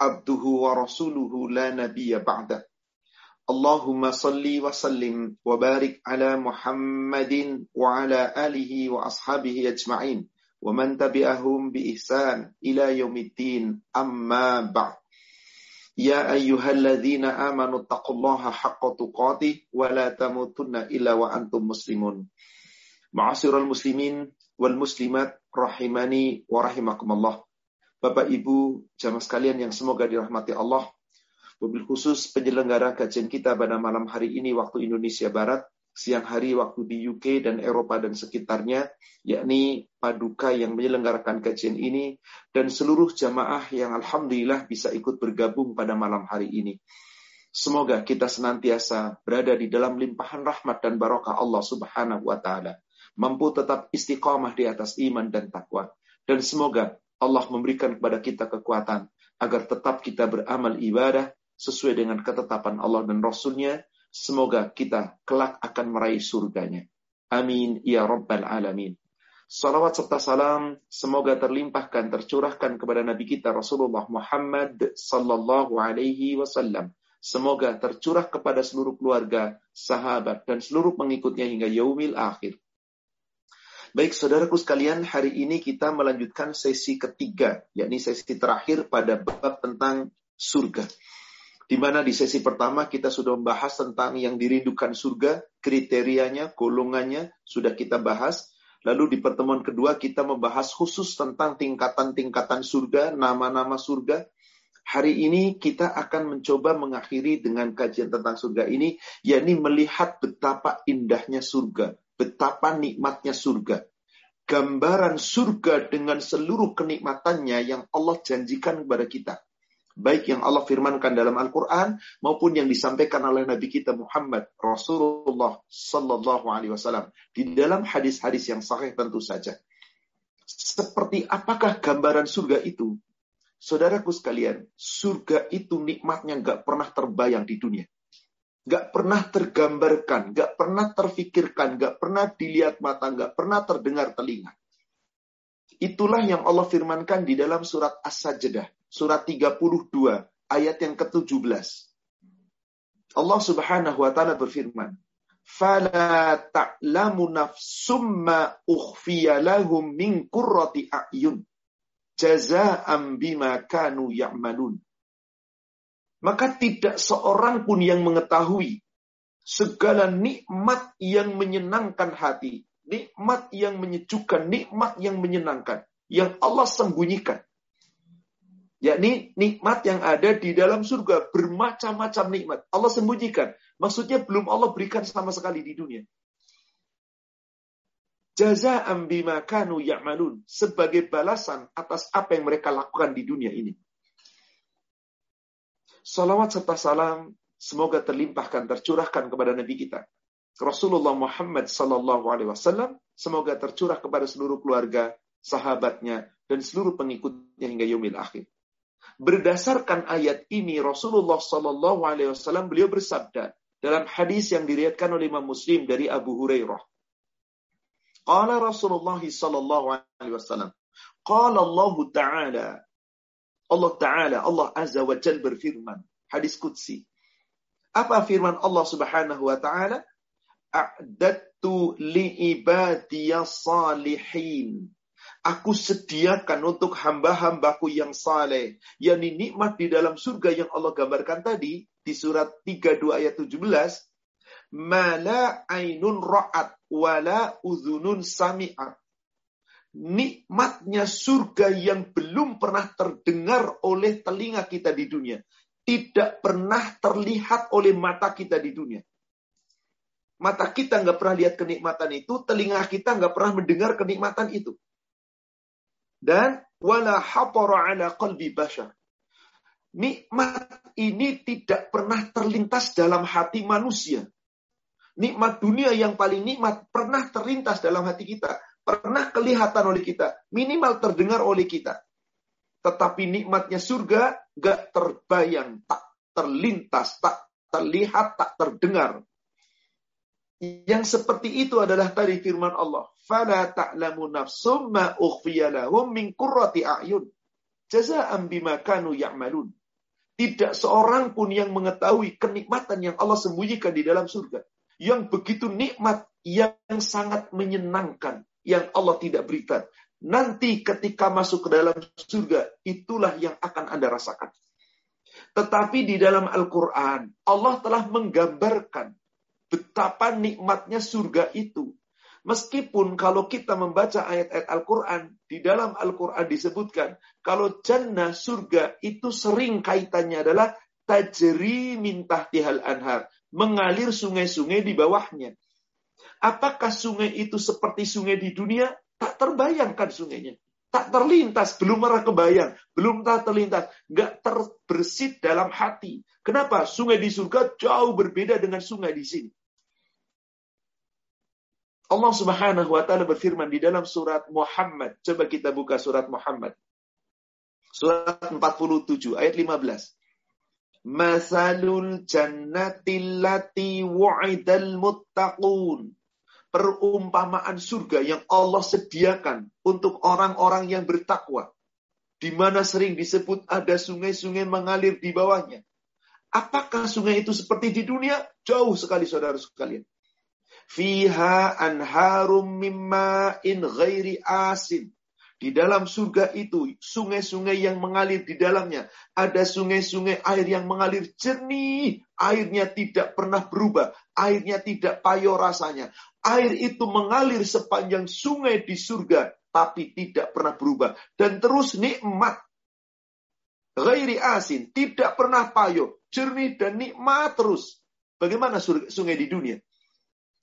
abduhu wa rasuluhu la nabiyya ba'da. Allahumma salli wa sallim wa barik ala Muhammadin wa ala alihi wa ashabihi ajma'in wa man tabi'ahum bi ihsan ila yaumiddin amma ba'd. Ya ayyuhalladzina amanu taqullaha haqqa tuqatih illa wa antum muslimun. Ma'asyiral muslimin wal muslimat rahimani wa. Bapak Ibu, jamaah sekalian yang semoga dirahmati Allah. Mobil khusus penyelenggara kajian kita pada malam hari ini waktu Indonesia Barat, siang hari waktu di UK dan Eropa dan sekitarnya, yakni Paduka yang menyelenggarakan kajian ini, dan seluruh jamaah yang Alhamdulillah bisa ikut bergabung pada malam hari ini. Semoga kita senantiasa berada di dalam limpahan rahmat dan barokah Allah Subhanahu wa Ta'ala, mampu tetap istiqamah di atas iman dan takwa, dan semoga Allah memberikan kepada kita kekuatan agar tetap kita beramal ibadah sesuai dengan ketetapan Allah dan Rasulnya. Semoga kita kelak akan meraih surganya. Amin. Ya Rabbal Alamin. Salawat serta salam semoga terlimpahkan, tercurahkan kepada Nabi kita Rasulullah Muhammad sallallahu alaihi wasallam. Semoga tercurah kepada seluruh keluarga, sahabat, dan seluruh pengikutnya hingga yaumil akhir. Baik, saudaraku sekalian, hari ini kita melanjutkan sesi ketiga, yakni sesi terakhir pada bab tentang surga. Di mana di sesi pertama kita sudah membahas tentang yang dirindukan surga, kriterianya, golongannya, sudah kita bahas. Lalu di pertemuan kedua kita membahas khusus tentang tingkatan-tingkatan surga, nama-nama surga. Hari ini kita akan mencoba mengakhiri dengan kajian tentang surga ini, yakni melihat betapa indahnya surga, betapa nikmatnya surga. Gambaran surga dengan seluruh kenikmatannya yang Allah janjikan kepada kita. Baik yang Allah firmankan dalam Al-Quran maupun yang disampaikan oleh Nabi kita Muhammad Rasulullah Sallallahu Alaihi Wasallam di dalam hadis-hadis yang sahih tentu saja. Seperti apakah gambaran surga itu? Saudaraku sekalian, surga itu nikmatnya nggak pernah terbayang di dunia. Gak pernah tergambarkan, gak pernah terfikirkan, gak pernah dilihat mata, gak pernah terdengar telinga. Itulah yang Allah firmankan di dalam surat As-Sajdah, surat 32, ayat yang ke-17. Allah Subhanahu wa taala berfirman, "Fala ta'lamu nafsum ma ukhfiya lahum min qurrati a'yun jazaa'an bima kanu ya'malun." Maka tidak seorang pun yang mengetahui segala nikmat yang menyenangkan hati, nikmat yang menyejukkan, nikmat yang menyenangkan, yang Allah sembunyikan. Yakni nikmat yang ada di dalam surga, bermacam-macam nikmat. Allah sembunyikan. Maksudnya belum Allah berikan sama sekali di dunia. Jaza'am bima kanu ya'malun. Sebagai balasan atas apa yang mereka lakukan di dunia ini. Salawat serta salam semoga terlimpahkan, tercurahkan kepada Nabi kita. Rasulullah Muhammad Sallallahu Alaihi Wasallam semoga tercurah kepada seluruh keluarga, sahabatnya, dan seluruh pengikutnya hingga yomil akhir. Berdasarkan ayat ini Rasulullah Sallallahu Alaihi Wasallam beliau bersabda dalam hadis yang diriatkan oleh Imam Muslim dari Abu Hurairah. Qala Rasulullah Sallallahu Alaihi Wasallam. Qala Allah Ta'ala Allah Ta'ala, Allah Azza wa Jal berfirman. Hadis Qudsi. Apa firman Allah Subhanahu wa Ta'ala? A'dattu li'ibadiyas salihin. Aku sediakan untuk hamba-hambaku yang saleh. yakni nikmat di dalam surga yang Allah gambarkan tadi. Di surat 32 ayat 17. Mala ainun ra'at wala uzunun sami'at nikmatnya surga yang belum pernah terdengar oleh telinga kita di dunia. Tidak pernah terlihat oleh mata kita di dunia. Mata kita nggak pernah lihat kenikmatan itu, telinga kita nggak pernah mendengar kenikmatan itu. Dan wala hatara ala qalbi bashar. Nikmat ini tidak pernah terlintas dalam hati manusia. Nikmat dunia yang paling nikmat pernah terlintas dalam hati kita. Pernah kelihatan oleh kita. Minimal terdengar oleh kita. Tetapi nikmatnya surga gak terbayang, tak terlintas, tak terlihat, tak terdengar. Yang seperti itu adalah tadi firman Allah. Fala ta'lamu nafsum ma lahum min qurrati a'yun. Jaza'an bima kanu ya'malun. Tidak seorang pun yang mengetahui kenikmatan yang Allah sembunyikan di dalam surga. Yang begitu nikmat, yang sangat menyenangkan. Yang Allah tidak berikan. Nanti ketika masuk ke dalam surga, itulah yang akan Anda rasakan. Tetapi di dalam Al-Quran, Allah telah menggambarkan betapa nikmatnya surga itu. Meskipun kalau kita membaca ayat-ayat Al-Quran, di dalam Al-Quran disebutkan, kalau jannah surga itu sering kaitannya adalah tajri mintah tihal anhar. Mengalir sungai-sungai di bawahnya. Apakah sungai itu seperti sungai di dunia? Tak terbayangkan sungainya. Tak terlintas, belum pernah kebayang, belum tak terlintas, nggak terbersit dalam hati. Kenapa? Sungai di surga jauh berbeda dengan sungai di sini. Allah Subhanahu wa taala berfirman di dalam surat Muhammad. Coba kita buka surat Muhammad. Surat 47 ayat 15. Masalul jannatil lati wa'idal muttaqun perumpamaan surga yang Allah sediakan untuk orang-orang yang bertakwa. Di mana sering disebut ada sungai-sungai mengalir di bawahnya. Apakah sungai itu seperti di dunia? Jauh sekali saudara sekalian. Fiha anharum mimma in ghairi asin. Di dalam surga itu, sungai-sungai yang mengalir di dalamnya. Ada sungai-sungai air yang mengalir jernih. Airnya tidak pernah berubah. Airnya tidak payo rasanya. Air itu mengalir sepanjang sungai di surga. Tapi tidak pernah berubah. Dan terus nikmat. Ghairi asin. Tidak pernah payo. Jernih dan nikmat terus. Bagaimana sungai di dunia?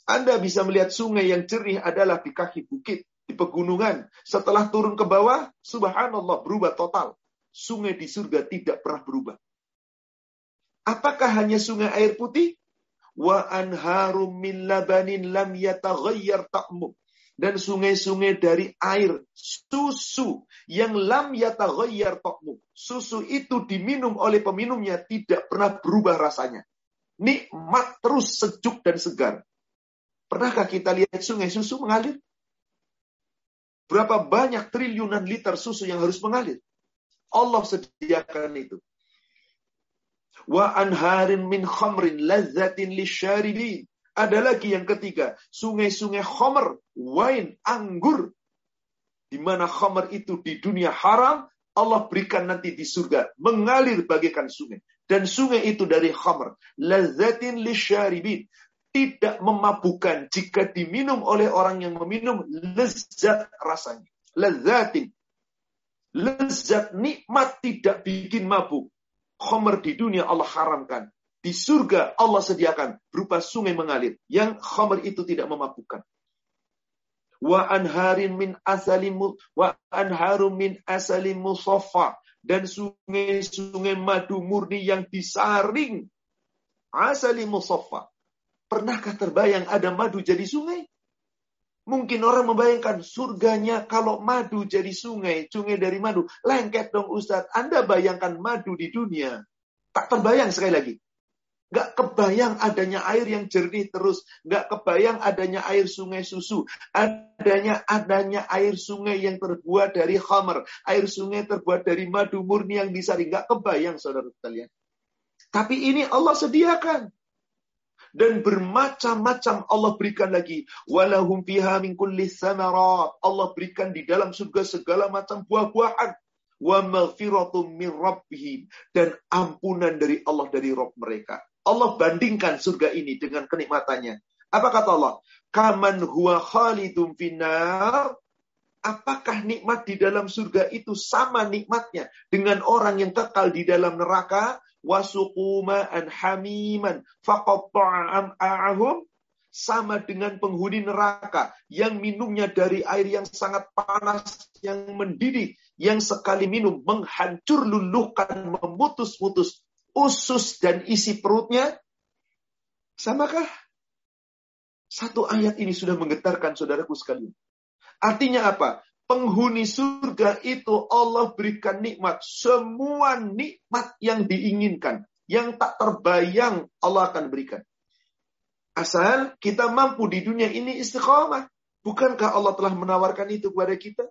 Anda bisa melihat sungai yang jernih adalah di kaki bukit di pegunungan. Setelah turun ke bawah, subhanallah berubah total. Sungai di surga tidak pernah berubah. Apakah hanya sungai air putih? Wa anharum min labanin lam yataghayyar ta'mu. Dan sungai-sungai dari air susu yang lam yataghayyar ta'mu. Susu itu diminum oleh peminumnya tidak pernah berubah rasanya. Nikmat terus sejuk dan segar. Pernahkah kita lihat sungai susu mengalir? Berapa banyak triliunan liter susu yang harus mengalir. Allah sediakan itu. Wa anharin min khamrin lazzatin lisyaribin. Ada lagi yang ketiga, sungai-sungai khamr, wine, anggur. Di mana khamr itu di dunia haram, Allah berikan nanti di surga. Mengalir bagaikan sungai. Dan sungai itu dari khamr. Lazzatin lisyaribin tidak memabukkan jika diminum oleh orang yang meminum lezat rasanya. Lezatin. Lezat nikmat tidak bikin mabuk. Khomer di dunia Allah haramkan. Di surga Allah sediakan berupa sungai mengalir. Yang khomer itu tidak memabukkan. Wa anharin min asalim wa anharum min asalim musaffa dan sungai-sungai madu murni yang disaring asali musaffa Pernahkah terbayang ada madu jadi sungai? Mungkin orang membayangkan surganya kalau madu jadi sungai, sungai dari madu. Lengket dong Ustadz, Anda bayangkan madu di dunia. Tak terbayang sekali lagi. Gak kebayang adanya air yang jernih terus. Gak kebayang adanya air sungai susu. Adanya adanya air sungai yang terbuat dari khamar. Air sungai terbuat dari madu murni yang disaring. Gak kebayang saudara sekalian. Tapi ini Allah sediakan dan bermacam-macam Allah berikan lagi. Walahum fiha min kulli Allah berikan di dalam surga segala macam buah-buahan. Wa maghfiratum min rabbihim. Dan ampunan dari Allah dari Rob mereka. Allah bandingkan surga ini dengan kenikmatannya. Apa kata Allah? Kaman huwa khalidum finar Apakah nikmat di dalam surga itu sama nikmatnya dengan orang yang kekal di dalam neraka? Wasuqu ma'an hamiman sama dengan penghuni neraka yang minumnya dari air yang sangat panas, yang mendidih, yang sekali minum menghancur luluhkan, memutus-mutus usus dan isi perutnya. Samakah? Satu ayat ini sudah menggetarkan saudaraku sekalian. Artinya apa? Penghuni surga itu Allah berikan nikmat. Semua nikmat yang diinginkan. Yang tak terbayang Allah akan berikan. Asal kita mampu di dunia ini istiqomah. Bukankah Allah telah menawarkan itu kepada kita?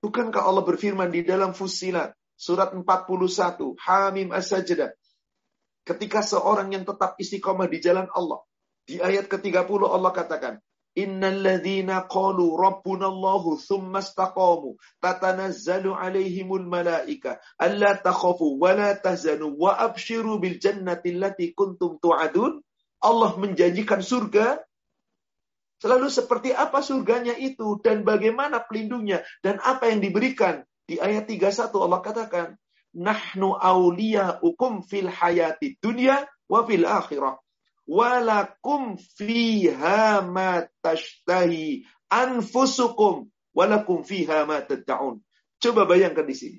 Bukankah Allah berfirman di dalam Fusilat surat 41 Hamim As-Sajdah ketika seorang yang tetap istiqomah di jalan Allah di ayat ke-30 Allah katakan Innalladzina qalu rabbunallahu thumma istaqamu tatanazzalu alaihimul malaika alla takhafu wa la tahzanu wa abshiru bil jannati allati kuntum Allah menjanjikan surga. Selalu seperti apa surganya itu dan bagaimana pelindungnya dan apa yang diberikan. Di ayat 31 Allah katakan, Nahnu ukum fil hayati dunya wa fil akhirah. Walakum fiha ma tashtahi anfusukum walakum fiha ma tad'un. Coba bayangkan di sini.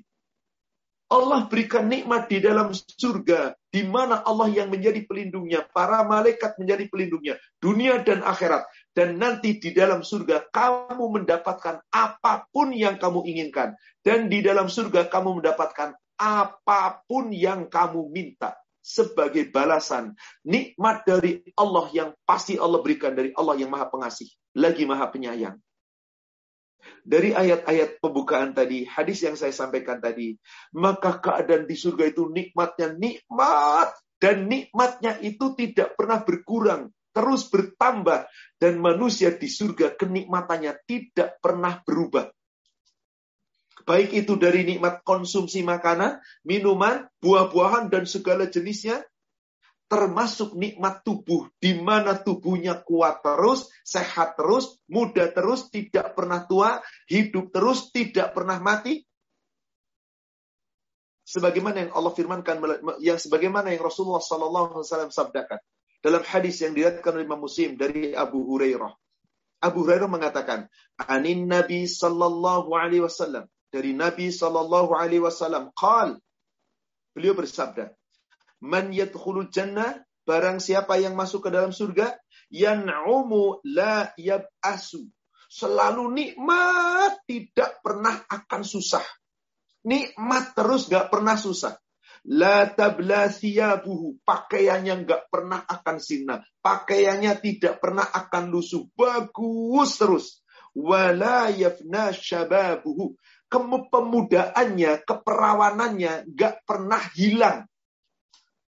Allah berikan nikmat di dalam surga, di mana Allah yang menjadi pelindungnya, para malaikat menjadi pelindungnya, dunia dan akhirat. Dan nanti di dalam surga kamu mendapatkan apa pun yang kamu inginkan. Dan di dalam surga kamu mendapatkan apa pun yang kamu minta. Sebagai balasan nikmat dari Allah yang pasti Allah berikan dari Allah yang maha pengasih. Lagi maha penyayang. Dari ayat-ayat pembukaan tadi, hadis yang saya sampaikan tadi, maka keadaan di surga itu nikmatnya nikmat dan nikmatnya itu tidak pernah berkurang, terus bertambah dan manusia di surga kenikmatannya tidak pernah berubah. Baik itu dari nikmat konsumsi makanan, minuman, buah-buahan dan segala jenisnya termasuk nikmat tubuh, di mana tubuhnya kuat terus, sehat terus, muda terus, tidak pernah tua, hidup terus, tidak pernah mati. Sebagaimana yang Allah firmankan, yang sebagaimana yang Rasulullah SAW sabdakan dalam hadis yang diriwayatkan oleh Imam Muslim dari Abu Hurairah. Abu Hurairah mengatakan, "Anin Nabi sallallahu alaihi wasallam." Dari Nabi sallallahu alaihi wasallam, qal Beliau bersabda, Man yadkhulul jannah, barang siapa yang masuk ke dalam surga, yan'umu la yab'asu. Selalu nikmat, tidak pernah akan susah. Nikmat terus gak pernah susah. La tabla thiyabuhu. Pakaiannya gak pernah akan sina. Pakaiannya tidak pernah akan lusuh. Bagus terus. Wala yafna syababuhu. Kemupemudaannya, keperawanannya gak pernah hilang.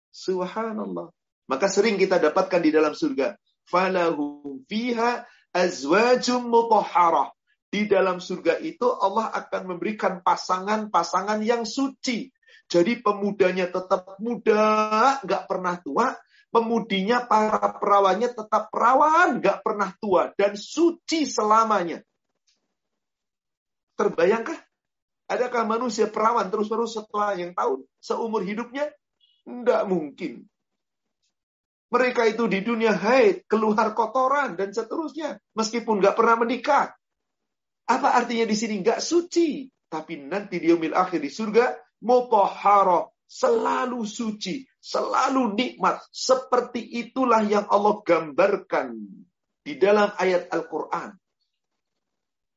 Subhanallah. Maka sering kita dapatkan di dalam surga. Falahum fiha azwajum mutahharah. Di dalam surga itu Allah akan memberikan pasangan-pasangan yang suci. Jadi pemudanya tetap muda, nggak pernah tua. Pemudinya, para perawannya tetap perawan, nggak pernah tua. Dan suci selamanya. Terbayangkah? Adakah manusia perawan terus-terus setelah yang tahun, seumur hidupnya? Tidak mungkin. Mereka itu di dunia haid, keluar kotoran, dan seterusnya. Meskipun nggak pernah menikah. Apa artinya di sini? Nggak suci. Tapi nanti di umil akhir di surga, mutoharo, selalu suci, selalu nikmat. Seperti itulah yang Allah gambarkan di dalam ayat Al-Quran.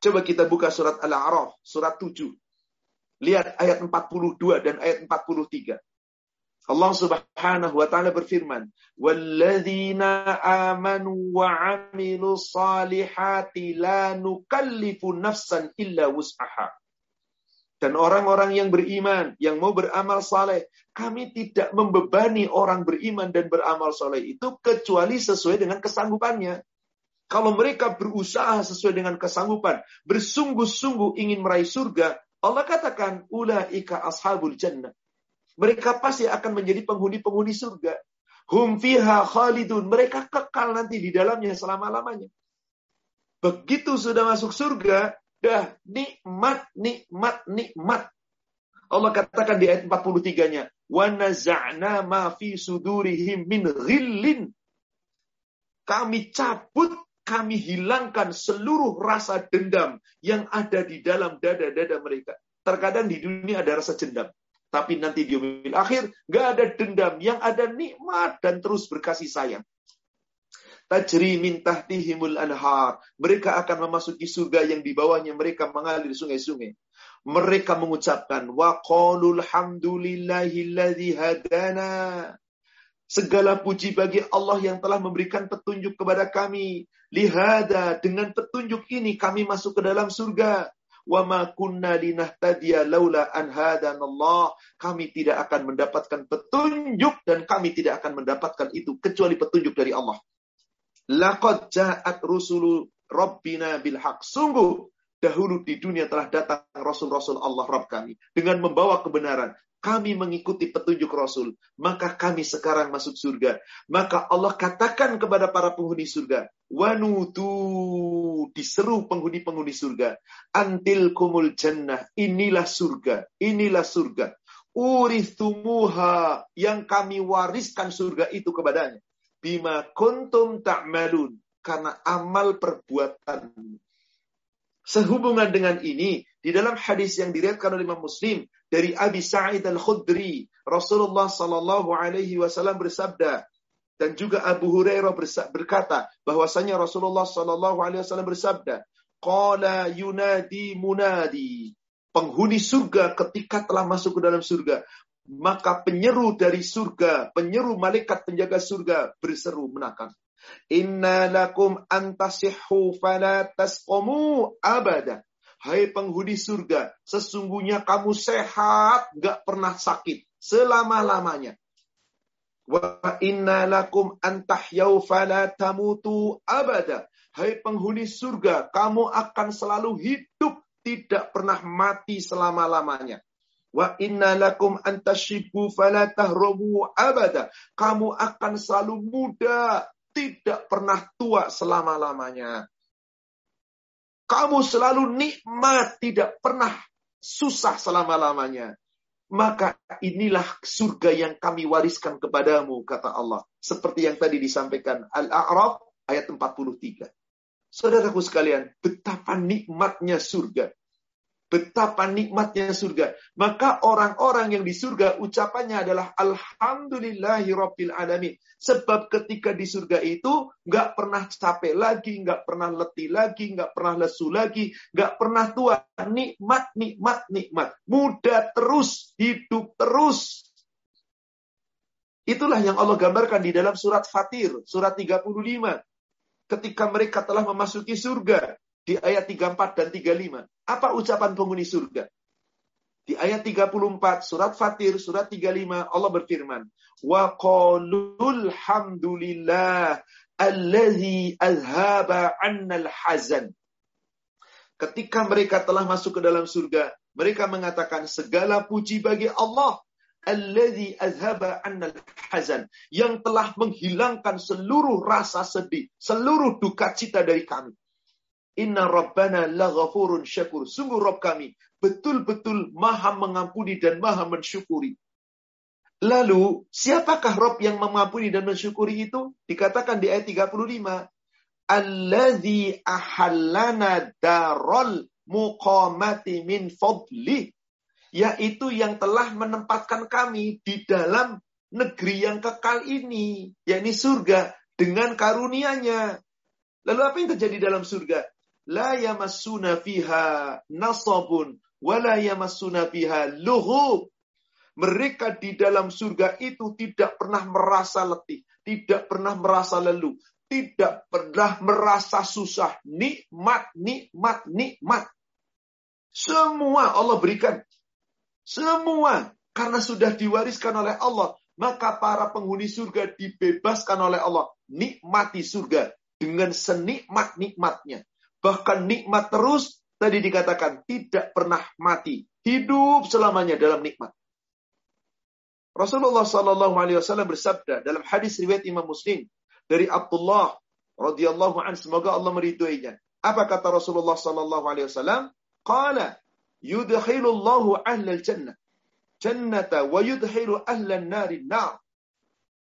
Coba kita buka surat Al-A'raf, surat 7. Lihat ayat 42 dan ayat 43. Allah Subhanahu wa taala berfirman, "Walladzina amanu wa 'amilus salihati la nukallifu nafsan illa wus'aha." Dan orang-orang yang beriman, yang mau beramal saleh, kami tidak membebani orang beriman dan beramal saleh itu kecuali sesuai dengan kesanggupannya. Kalau mereka berusaha sesuai dengan kesanggupan, bersungguh-sungguh ingin meraih surga, Allah katakan, ulaika ashabul jannah. Mereka pasti akan menjadi penghuni-penghuni surga. Hum fiha khalidun. Mereka kekal nanti di dalamnya selama-lamanya. Begitu sudah masuk surga, dah nikmat, nikmat, nikmat. Allah katakan di ayat 43-nya, "Wa naza'na ma fi sudurihim min ghillin." Kami cabut, kami hilangkan seluruh rasa dendam yang ada di dalam dada-dada mereka. Terkadang di dunia ada rasa dendam. Tapi nanti di umil akhir, gak ada dendam. Yang ada nikmat dan terus berkasih sayang. Tajri min tahtihimul anhar. Mereka akan memasuki surga yang di bawahnya mereka mengalir sungai-sungai. Mereka mengucapkan, Wa qalul hadana. Segala puji bagi Allah yang telah memberikan petunjuk kepada kami. Lihada, dengan petunjuk ini kami masuk ke dalam surga. Wa ma kunna linahtadiya laula an hadanallah. Kami tidak akan mendapatkan petunjuk dan kami tidak akan mendapatkan itu kecuali petunjuk dari Allah. Laqad ja'at rusulu rabbina bil haq. Sungguh dahulu di dunia telah datang rasul-rasul Allah Rabb kami dengan membawa kebenaran kami mengikuti petunjuk Rasul, maka kami sekarang masuk surga. Maka Allah katakan kepada para penghuni surga, wanutu diseru penghuni-penghuni surga, antil kumul jannah, inilah surga, inilah surga. Urithumuha yang kami wariskan surga itu kepadanya. Bima kuntum ta'malun. Karena amal perbuatan. Sehubungan dengan ini, di dalam hadis yang diriatkan oleh Imam Muslim dari Abi Sa'id Al-Khudri, Rasulullah sallallahu alaihi wasallam bersabda dan juga Abu Hurairah berkata bahwasanya Rasulullah sallallahu alaihi wasallam bersabda, "Qala yunadi munadi." Penghuni surga ketika telah masuk ke dalam surga, maka penyeru dari surga, penyeru malaikat penjaga surga berseru menakan. Inna lakum antasihhu fala tasqumu abada. Hai penghuni surga, sesungguhnya kamu sehat, gak pernah sakit selama-lamanya. Wa inna lakum antahyau fala abada. Hai penghuni surga, kamu akan selalu hidup, tidak pernah mati selama-lamanya. Wa inna lakum antashibu fala abada. Kamu akan selalu muda, tidak pernah tua selama-lamanya. Kamu selalu nikmat, tidak pernah susah selama-lamanya. Maka inilah surga yang kami wariskan kepadamu, kata Allah. Seperti yang tadi disampaikan Al-A'raf ayat 43. Saudaraku sekalian, betapa nikmatnya surga. Betapa nikmatnya surga. Maka orang-orang yang di surga ucapannya adalah Alhamdulillahi Rabbil Alamin. Sebab ketika di surga itu nggak pernah capek lagi, nggak pernah letih lagi, nggak pernah lesu lagi, nggak pernah tua. Nikmat, nikmat, nikmat. Muda terus, hidup terus. Itulah yang Allah gambarkan di dalam surat Fatir, surat 35. Ketika mereka telah memasuki surga, di ayat 34 dan 35. Apa ucapan penghuni surga? Di ayat 34 surat Fatir surat 35 Allah berfirman, "Wa qalul hamdulillah allazi azhaba 'annal hazan." Ketika mereka telah masuk ke dalam surga, mereka mengatakan segala puji bagi Allah allazi azhaba 'annal hazan yang telah menghilangkan seluruh rasa sedih, seluruh duka cita dari kami. Inna Rabbana laghafurun syakur. Sungguh Rabb kami betul-betul maha mengampuni dan maha mensyukuri. Lalu, siapakah Rabb yang mengampuni dan mensyukuri itu? Dikatakan di ayat 35. Alladhi ahallana darol muqamati min fadli. Yaitu yang telah menempatkan kami di dalam negeri yang kekal ini. yakni surga. Dengan karunianya. Lalu apa yang terjadi dalam surga? La yamassuna fiha nasabun wa la yamassuna fiha luhub. Mereka di dalam surga itu tidak pernah merasa letih, tidak pernah merasa leluh, tidak pernah merasa susah. Nikmat, nikmat, nikmat. Semua Allah berikan. Semua. Karena sudah diwariskan oleh Allah. Maka para penghuni surga dibebaskan oleh Allah. Nikmati surga dengan senikmat-nikmatnya bahkan nikmat terus, tadi dikatakan tidak pernah mati, hidup selamanya dalam nikmat. Rasulullah Shallallahu Alaihi Wasallam bersabda dalam hadis riwayat Imam Muslim dari Abdullah radhiyallahu an semoga Allah meridhoinya. Apa kata Rasulullah Shallallahu Alaihi Wasallam? Qala yudkhilullahu ahlal jannah jannata wa yudkhilu ahlan nari nar.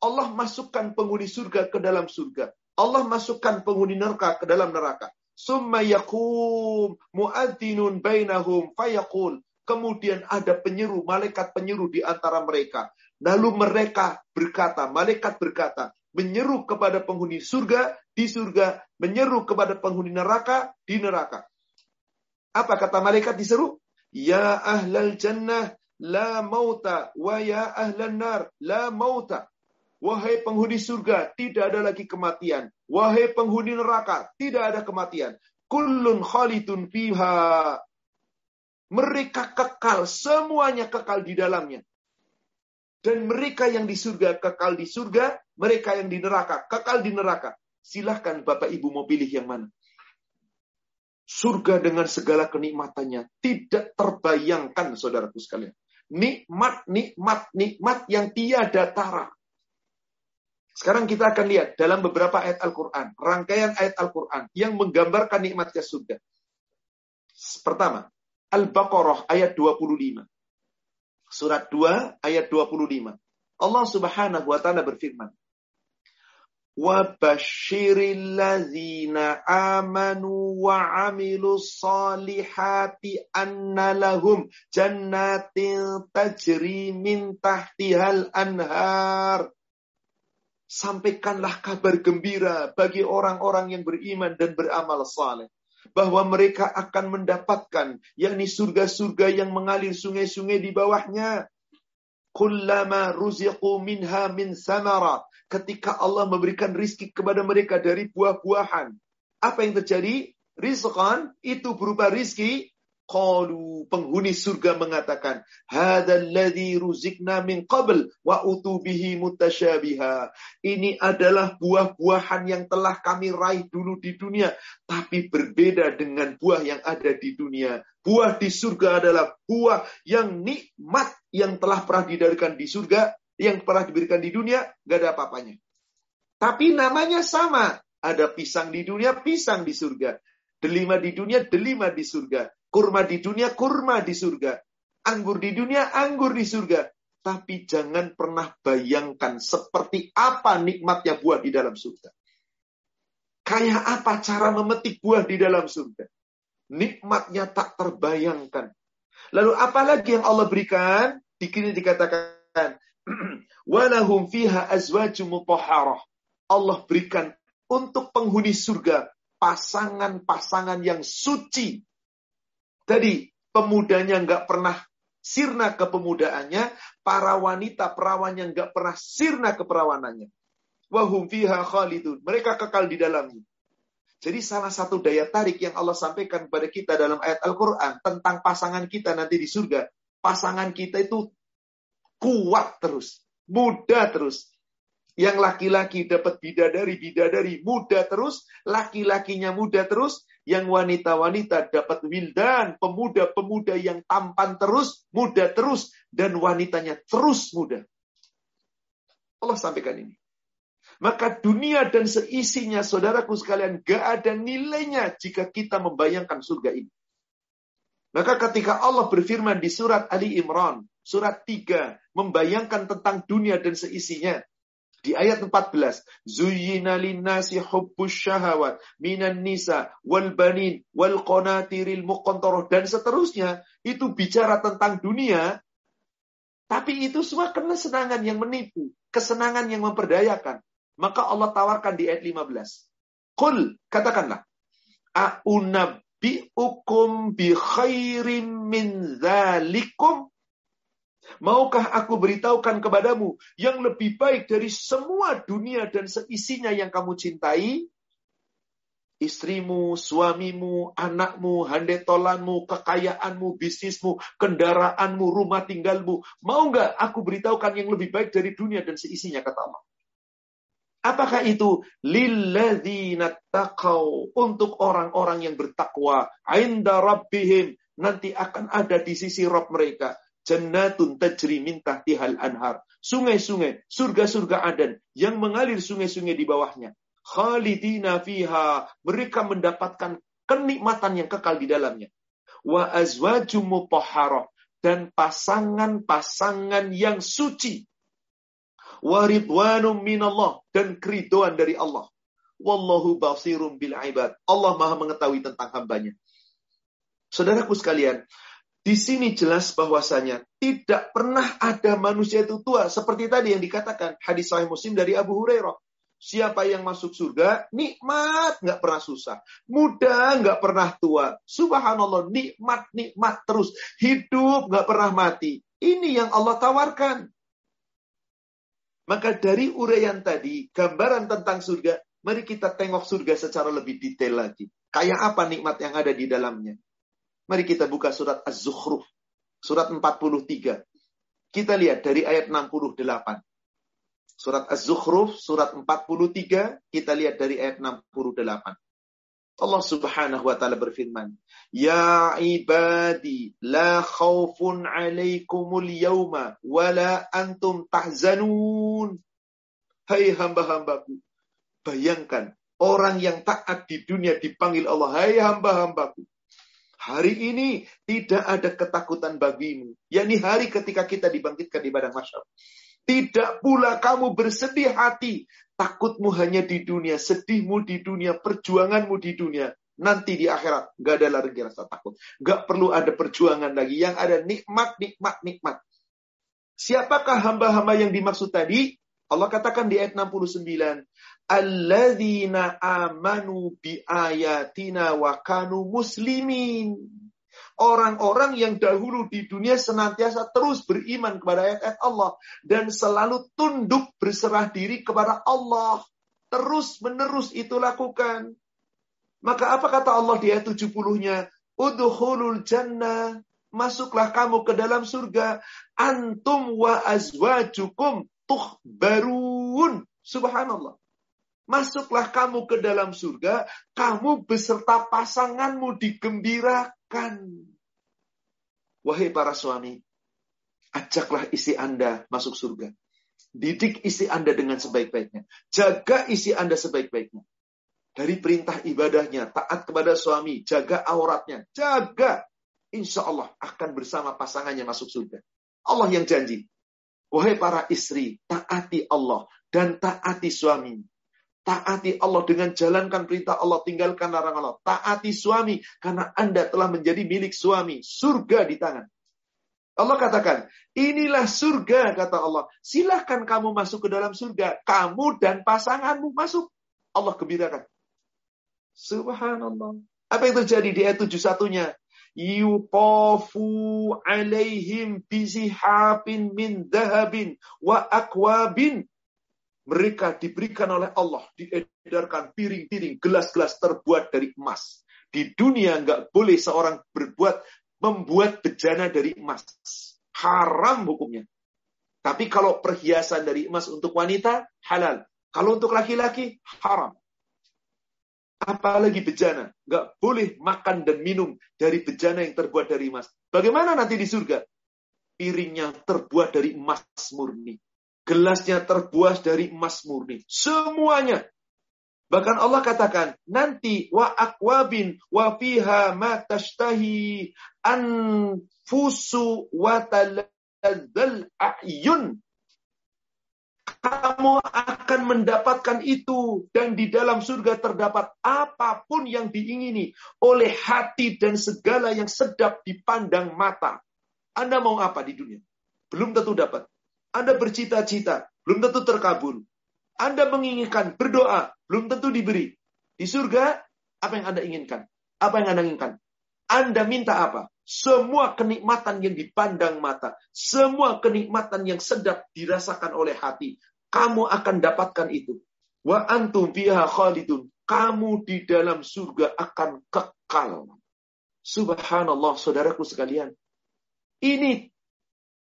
Allah masukkan penghuni surga ke dalam surga Allah masukkan penghuni neraka ke dalam neraka. Summa yakum mu'adzinun bainahum fayaqul. Kemudian ada penyeru, malaikat penyeru di antara mereka. Lalu mereka berkata, malaikat berkata, menyeru kepada penghuni surga di surga, menyeru kepada penghuni neraka di neraka. Apa kata malaikat diseru? Ya ahlal jannah la mauta wa ya ahlan nar la mauta. Wahai penghuni surga, tidak ada lagi kematian. Wahai penghuni neraka, tidak ada kematian. Kullun khalidun fiha. Mereka kekal, semuanya kekal di dalamnya. Dan mereka yang di surga kekal di surga, mereka yang di neraka kekal di neraka. Silahkan Bapak Ibu mau pilih yang mana. Surga dengan segala kenikmatannya tidak terbayangkan saudaraku sekalian. Nikmat, nikmat, nikmat yang tiada tara. Sekarang kita akan lihat dalam beberapa ayat Al-Quran, rangkaian ayat Al-Quran yang menggambarkan nikmatnya surga. Pertama, Al-Baqarah ayat 25. Surat 2 ayat 25. Allah Subhanahu wa taala berfirman, وَبَشِّرِ الَّذِينَ آمَنُوا وَعَمِلُوا الصَّالِحَاتِ أَنَّ لَهُمْ جَنَّاتٍ تَجْرِي مِنْ تَحْتِهَا الْأَنْهَارِ Sampaikanlah kabar gembira bagi orang-orang yang beriman dan beramal saleh bahwa mereka akan mendapatkan yakni surga-surga yang mengalir sungai-sungai di bawahnya kullama ruziqu minha min samarat. Ketika Allah memberikan rizki kepada mereka dari buah-buahan. Apa yang terjadi? Rizqan itu berupa rizki Qalu penghuni surga mengatakan, "Hadzal ruzikna min qabl wa utubihi mutasyabiha." Ini adalah buah-buahan yang telah kami raih dulu di dunia, tapi berbeda dengan buah yang ada di dunia. Buah di surga adalah buah yang nikmat yang telah pernah didarikan di surga, yang pernah diberikan di dunia, gak ada apa-apanya. Tapi namanya sama. Ada pisang di dunia, pisang di surga. Delima di dunia, delima di surga. Kurma di dunia, kurma di surga. Anggur di dunia, anggur di surga. Tapi jangan pernah bayangkan seperti apa nikmatnya buah di dalam surga. Kayak apa cara memetik buah di dalam surga. Nikmatnya tak terbayangkan. Lalu apalagi yang Allah berikan? Di sini dikatakan, walahum fiha azwaju mutahharah. Allah berikan untuk penghuni surga pasangan-pasangan yang suci Tadi pemudanya nggak pernah sirna kepemudaannya, para wanita perawan yang nggak pernah sirna keperawanannya. Wahum fiha khalidun. Mereka kekal di dalamnya. Jadi salah satu daya tarik yang Allah sampaikan kepada kita dalam ayat Al-Quran tentang pasangan kita nanti di surga. Pasangan kita itu kuat terus, muda terus, yang laki-laki dapat bidadari, bidadari muda terus, laki-lakinya muda terus, yang wanita-wanita dapat wildan, pemuda-pemuda yang tampan terus, muda terus, dan wanitanya terus muda. Allah sampaikan ini. Maka dunia dan seisinya, saudaraku sekalian, gak ada nilainya jika kita membayangkan surga ini. Maka ketika Allah berfirman di surat Ali Imran, surat 3, membayangkan tentang dunia dan seisinya, di ayat 14, Zuyyina linnasi hubbus syahawat minan nisa wal banin wal qanatiril muqantarah dan seterusnya itu bicara tentang dunia tapi itu semua kesenangan yang menipu, kesenangan yang memperdayakan. Maka Allah tawarkan di ayat 15. Qul, katakanlah, a'unabbi'ukum bi khairim min dzalikum Maukah aku beritahukan kepadamu yang lebih baik dari semua dunia dan seisinya yang kamu cintai? Istrimu, suamimu, anakmu, handetolanmu, kekayaanmu, bisnismu, kendaraanmu, rumah tinggalmu. Mau nggak aku beritahukan yang lebih baik dari dunia dan seisinya, kata Allah. Apakah itu lilladzina taqau untuk orang-orang yang bertakwa rabbihim nanti akan ada di sisi Rob mereka Jannatun tajri min tahtihal anhar. Sungai-sungai, surga-surga Aden yang mengalir sungai-sungai di bawahnya. Khalidina fiha. Mereka mendapatkan kenikmatan yang kekal di dalamnya. Wa azwajum mutahharah. Dan pasangan-pasangan yang suci. Wa ridwanum minallah. Dan keridoan dari Allah. Wallahu basirum bil ibad. Allah maha mengetahui tentang hambanya. Saudaraku sekalian, di sini jelas bahwasanya tidak pernah ada manusia itu tua. Seperti tadi yang dikatakan hadis sahih muslim dari Abu Hurairah. Siapa yang masuk surga, nikmat, nggak pernah susah. Muda, nggak pernah tua. Subhanallah, nikmat, nikmat terus. Hidup, nggak pernah mati. Ini yang Allah tawarkan. Maka dari uraian tadi, gambaran tentang surga, mari kita tengok surga secara lebih detail lagi. Kayak apa nikmat yang ada di dalamnya. Mari kita buka surat Az-Zukhruf. Surat 43. Kita lihat dari ayat 68. Surat Az-Zukhruf, surat 43, kita lihat dari ayat 68. Allah Subhanahu wa taala berfirman, "Ya ibadi, la khaufun 'alaikumul yauma wa la antum tahzanun." Hai hamba-hambaku, bayangkan orang yang taat di dunia dipanggil Allah, "Hai hamba-hambaku." Hari ini tidak ada ketakutan bagimu, yakni hari ketika kita dibangkitkan di padang mahsyar. Tidak pula kamu bersedih hati. Takutmu hanya di dunia, sedihmu di dunia, perjuanganmu di dunia. Nanti di akhirat, gak ada lagi rasa takut. Gak perlu ada perjuangan lagi. Yang ada nikmat, nikmat, nikmat. Siapakah hamba-hamba yang dimaksud tadi? Allah katakan di ayat 69. Alladzina amanu bi ayatina wa kanu muslimin. Orang-orang yang dahulu di dunia senantiasa terus beriman kepada ayat-ayat Allah. Dan selalu tunduk berserah diri kepada Allah. Terus menerus itu lakukan. Maka apa kata Allah di ayat 70-nya? Udhulul jannah. Masuklah kamu ke dalam surga. Antum wa azwajukum tuhbarun. Subhanallah. Masuklah kamu ke dalam surga, kamu beserta pasanganmu digembirakan. Wahai para suami, ajaklah isi Anda masuk surga. Didik isi Anda dengan sebaik-baiknya. Jaga isi Anda sebaik-baiknya. Dari perintah ibadahnya, taat kepada suami, jaga auratnya, jaga. Insya Allah akan bersama pasangannya masuk surga. Allah yang janji. Wahai para istri, taati Allah dan taati suami. Taati Allah dengan jalankan perintah Allah, tinggalkan larangan Allah. Taati suami, karena Anda telah menjadi milik suami. Surga di tangan. Allah katakan, inilah surga, kata Allah. Silahkan kamu masuk ke dalam surga. Kamu dan pasanganmu masuk. Allah gembirakan. Subhanallah. Apa yang terjadi di ayat 71-nya? Yuqafu alaihim bizihapin min dahabin wa akwabin mereka diberikan oleh Allah, diedarkan piring-piring, gelas-gelas terbuat dari emas. Di dunia nggak boleh seorang berbuat membuat bejana dari emas. Haram hukumnya. Tapi kalau perhiasan dari emas untuk wanita, halal. Kalau untuk laki-laki, haram. Apalagi bejana. Nggak boleh makan dan minum dari bejana yang terbuat dari emas. Bagaimana nanti di surga? Piringnya terbuat dari emas murni. Gelasnya terbuas dari emas murni. Semuanya. Bahkan Allah katakan, nanti wa akwabin wa fiha ma tashtahi anfusu wa taladzal a'yun. Kamu akan mendapatkan itu dan di dalam surga terdapat apa pun yang diingini oleh hati dan segala yang sedap dipandang mata. Anda mau apa di dunia? Belum tentu dapat. Anda bercita-cita, belum tentu terkabul. Anda menginginkan, berdoa, belum tentu diberi. Di surga, apa yang Anda inginkan? Apa yang Anda inginkan? Anda minta apa? Semua kenikmatan yang dipandang mata, semua kenikmatan yang sedap dirasakan oleh hati, kamu akan dapatkan itu. Wa antum fiha khalidun. Kamu di dalam surga akan kekal. Subhanallah, saudaraku sekalian. Ini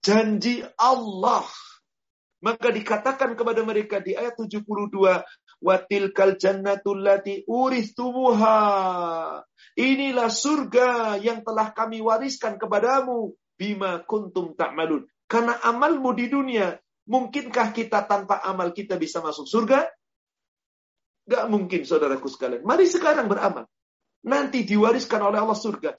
janji Allah. Maka dikatakan kepada mereka di ayat 72, Watilkal jannatul lati uristumuha. Inilah surga yang telah kami wariskan kepadamu. Bima kuntum ta'malun. Karena amalmu di dunia, mungkinkah kita tanpa amal kita bisa masuk surga? Gak mungkin saudaraku sekalian. Mari sekarang beramal. Nanti diwariskan oleh Allah surga.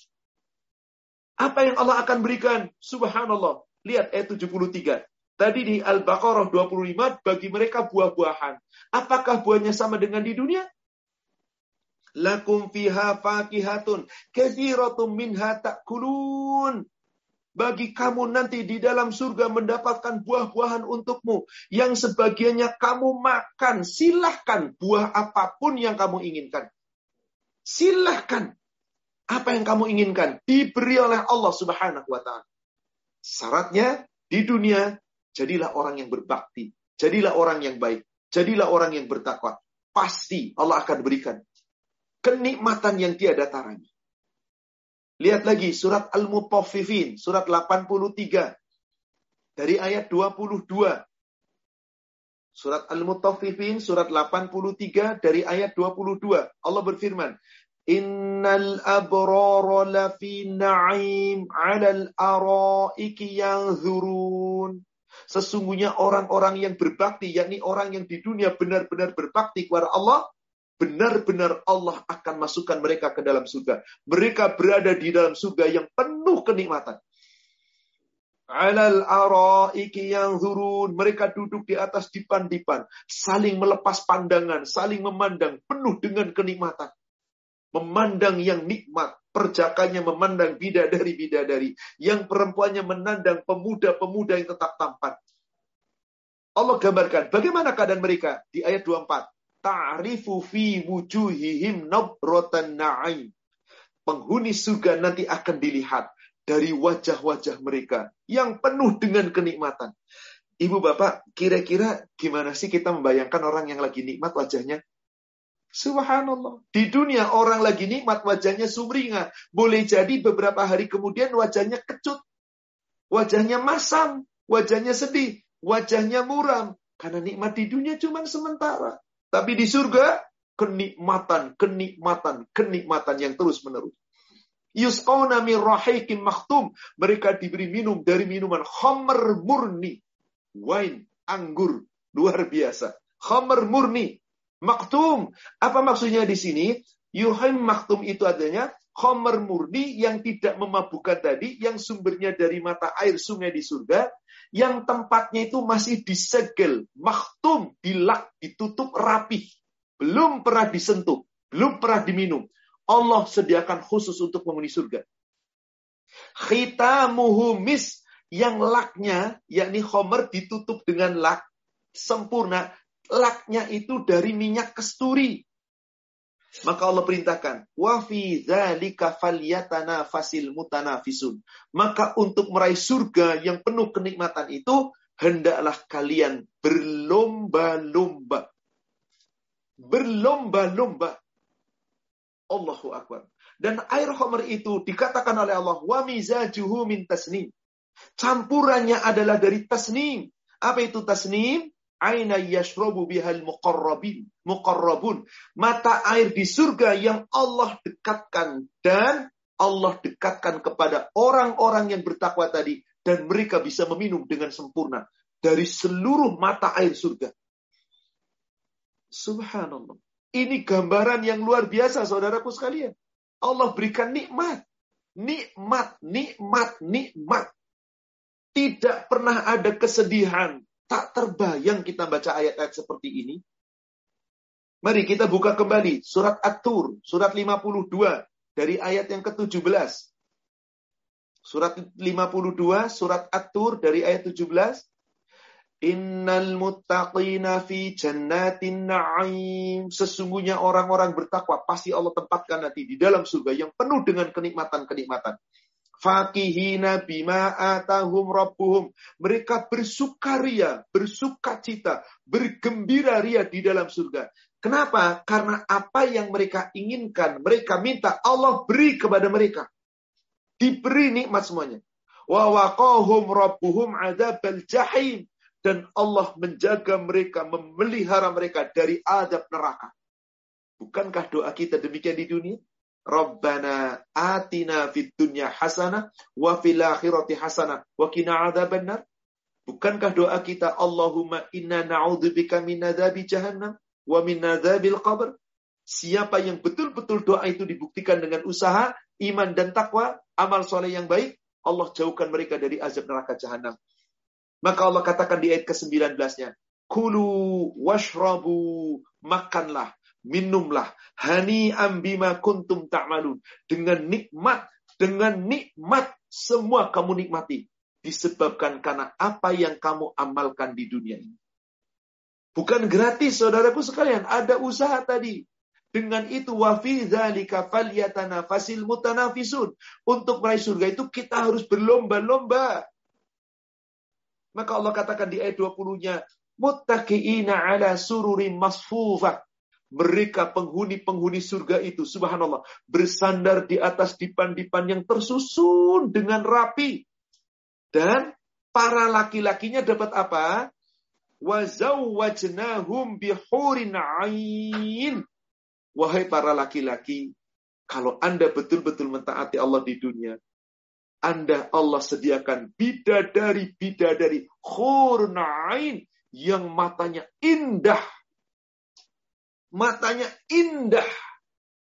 Apa yang Allah akan berikan? Subhanallah. Lihat ayat 73. Tadi di Al-Baqarah 25, bagi mereka buah-buahan. Apakah buahnya sama dengan di dunia? Lakum fiha fakihatun kathiratum minha ta'kulun. Bagi kamu nanti di dalam surga mendapatkan buah-buahan untukmu. Yang sebagiannya kamu makan. Silahkan buah apa pun yang kamu inginkan. Silahkan. Apa yang kamu inginkan. Diberi oleh Allah subhanahu wa ta'ala. Syaratnya di dunia, jadilah orang yang berbakti. Jadilah orang yang baik. Jadilah orang yang bertakwa. Pasti Allah akan berikan kenikmatan yang tiada taranya. Lihat lagi surat Al-Mutaffifin, surat 83 dari ayat 22. Surat Al-Mutaffifin surat 83 dari ayat 22. Allah berfirman, Innal abrara lafi na'im 'alal araiki yanzurun. Sesungguhnya orang-orang yang berbakti, yakni orang yang di dunia benar-benar berbakti kepada Allah, benar-benar Allah akan masukkan mereka ke dalam surga. Mereka berada di dalam surga yang penuh kenikmatan. Alal araiki yang zurun. Mereka duduk di atas dipan-dipan. Saling melepas pandangan. Saling memandang. Penuh dengan kenikmatan. Memandang yang nikmat. Perjakanya memandang bidadari-bidadari. Yang perempuannya menandang pemuda-pemuda yang tetap tampan. Allah gambarkan bagaimana keadaan mereka di ayat 24 ta'rifu fi wujuhihim nabratan na'im. Penghuni surga nanti akan dilihat dari wajah-wajah mereka yang penuh dengan kenikmatan. Ibu bapak, kira-kira gimana sih kita membayangkan orang yang lagi nikmat wajahnya? Subhanallah. Di dunia orang lagi nikmat wajahnya sumringah. Boleh jadi beberapa hari kemudian wajahnya kecut. Wajahnya masam. Wajahnya sedih. Wajahnya muram. Karena nikmat di dunia cuma sementara. Tapi di surga, kenikmatan, kenikmatan, kenikmatan yang terus-menerus. Yusqawna min rahikim maktum. Mereka diberi minum dari minuman khamr murni. Wine, anggur. Luar biasa. Khamr murni. Maktum. Apa maksudnya di sini? Yuhaim maktum itu adanya khamr murni yang tidak memabukkan tadi, yang sumbernya dari mata air sungai di surga, yang tempatnya itu masih disegel, maktum, dilak, ditutup rapi. Belum pernah disentuh, belum pernah diminum. Allah sediakan khusus untuk penghuni surga. Khitamuhu mis yang laknya, yakni homer ditutup dengan lak sempurna. Laknya itu dari minyak kesturi. Maka Allah perintahkan, wa fi dzalika falyatanafasil mutanafisun. Maka untuk meraih surga yang penuh kenikmatan itu hendaklah kalian berlomba-lomba. Berlomba-lomba. Allahu akbar. Dan air khamr itu dikatakan oleh Allah wa mizajuhu min tasnim. Campurannya adalah dari tasnim. Apa itu tasnim? Aina yashrabu bihal muqarrabin muqarrabun mata air di surga yang Allah dekatkan dan Allah dekatkan kepada orang-orang yang bertakwa tadi dan mereka bisa meminum dengan sempurna dari seluruh mata air surga. Subhanallah. Ini gambaran yang luar biasa saudaraku sekalian. Allah berikan nikmat. Nikmat, nikmat, nikmat. Tidak pernah ada kesedihan, Tak terbayang kita baca ayat-ayat seperti ini. Mari kita buka kembali surat At-Tur, surat 52 dari ayat yang ke-17. Surat 52, surat At-Tur dari ayat 17. Innal muttaqina fi jannatin na'im. Sesungguhnya orang-orang bertakwa pasti Allah tempatkan nanti di dalam surga yang penuh dengan kenikmatan-kenikmatan fakihina bima atahum rabbuhum. Mereka bersukaria, bersukacita, bergembira ria di dalam surga. Kenapa? Karena apa yang mereka inginkan, mereka minta Allah beri kepada mereka. Diberi nikmat semuanya. Wa waqahum rabbuhum adzabal jahim dan Allah menjaga mereka, memelihara mereka dari adab neraka. Bukankah doa kita demikian di dunia? Rabbana atina fid dunya hasanah wa fil akhirati hasanah wa qina adzabannar. Bukankah doa kita Allahumma inna na'udzubika min adzabi jahannam wa min adzabil qabr? Siapa yang betul-betul doa itu dibuktikan dengan usaha, iman dan takwa, amal soleh yang baik, Allah jauhkan mereka dari azab neraka jahanam. Maka Allah katakan di ayat ke-19-nya, Kulu washrabu, makanlah, minumlah hani ambima kuntum ta'malun dengan nikmat dengan nikmat semua kamu nikmati disebabkan karena apa yang kamu amalkan di dunia ini. Bukan gratis saudaraku sekalian, ada usaha tadi. Dengan itu wafi dzalika falyatanafasil mutanafisun. Untuk meraih surga itu kita harus berlomba-lomba. Maka Allah katakan di ayat 20-nya, muttaqiina ala sururin masfufah. Mereka penghuni-penghuni surga itu, subhanallah, bersandar di atas dipan-dipan yang tersusun dengan rapi. Dan para laki-lakinya dapat apa? Wazawwajnahum bihurin ain. Wahai para laki-laki, kalau Anda betul-betul mentaati Allah di dunia, Anda Allah sediakan bidadari-bidadari khurun ain yang matanya indah. Matanya indah.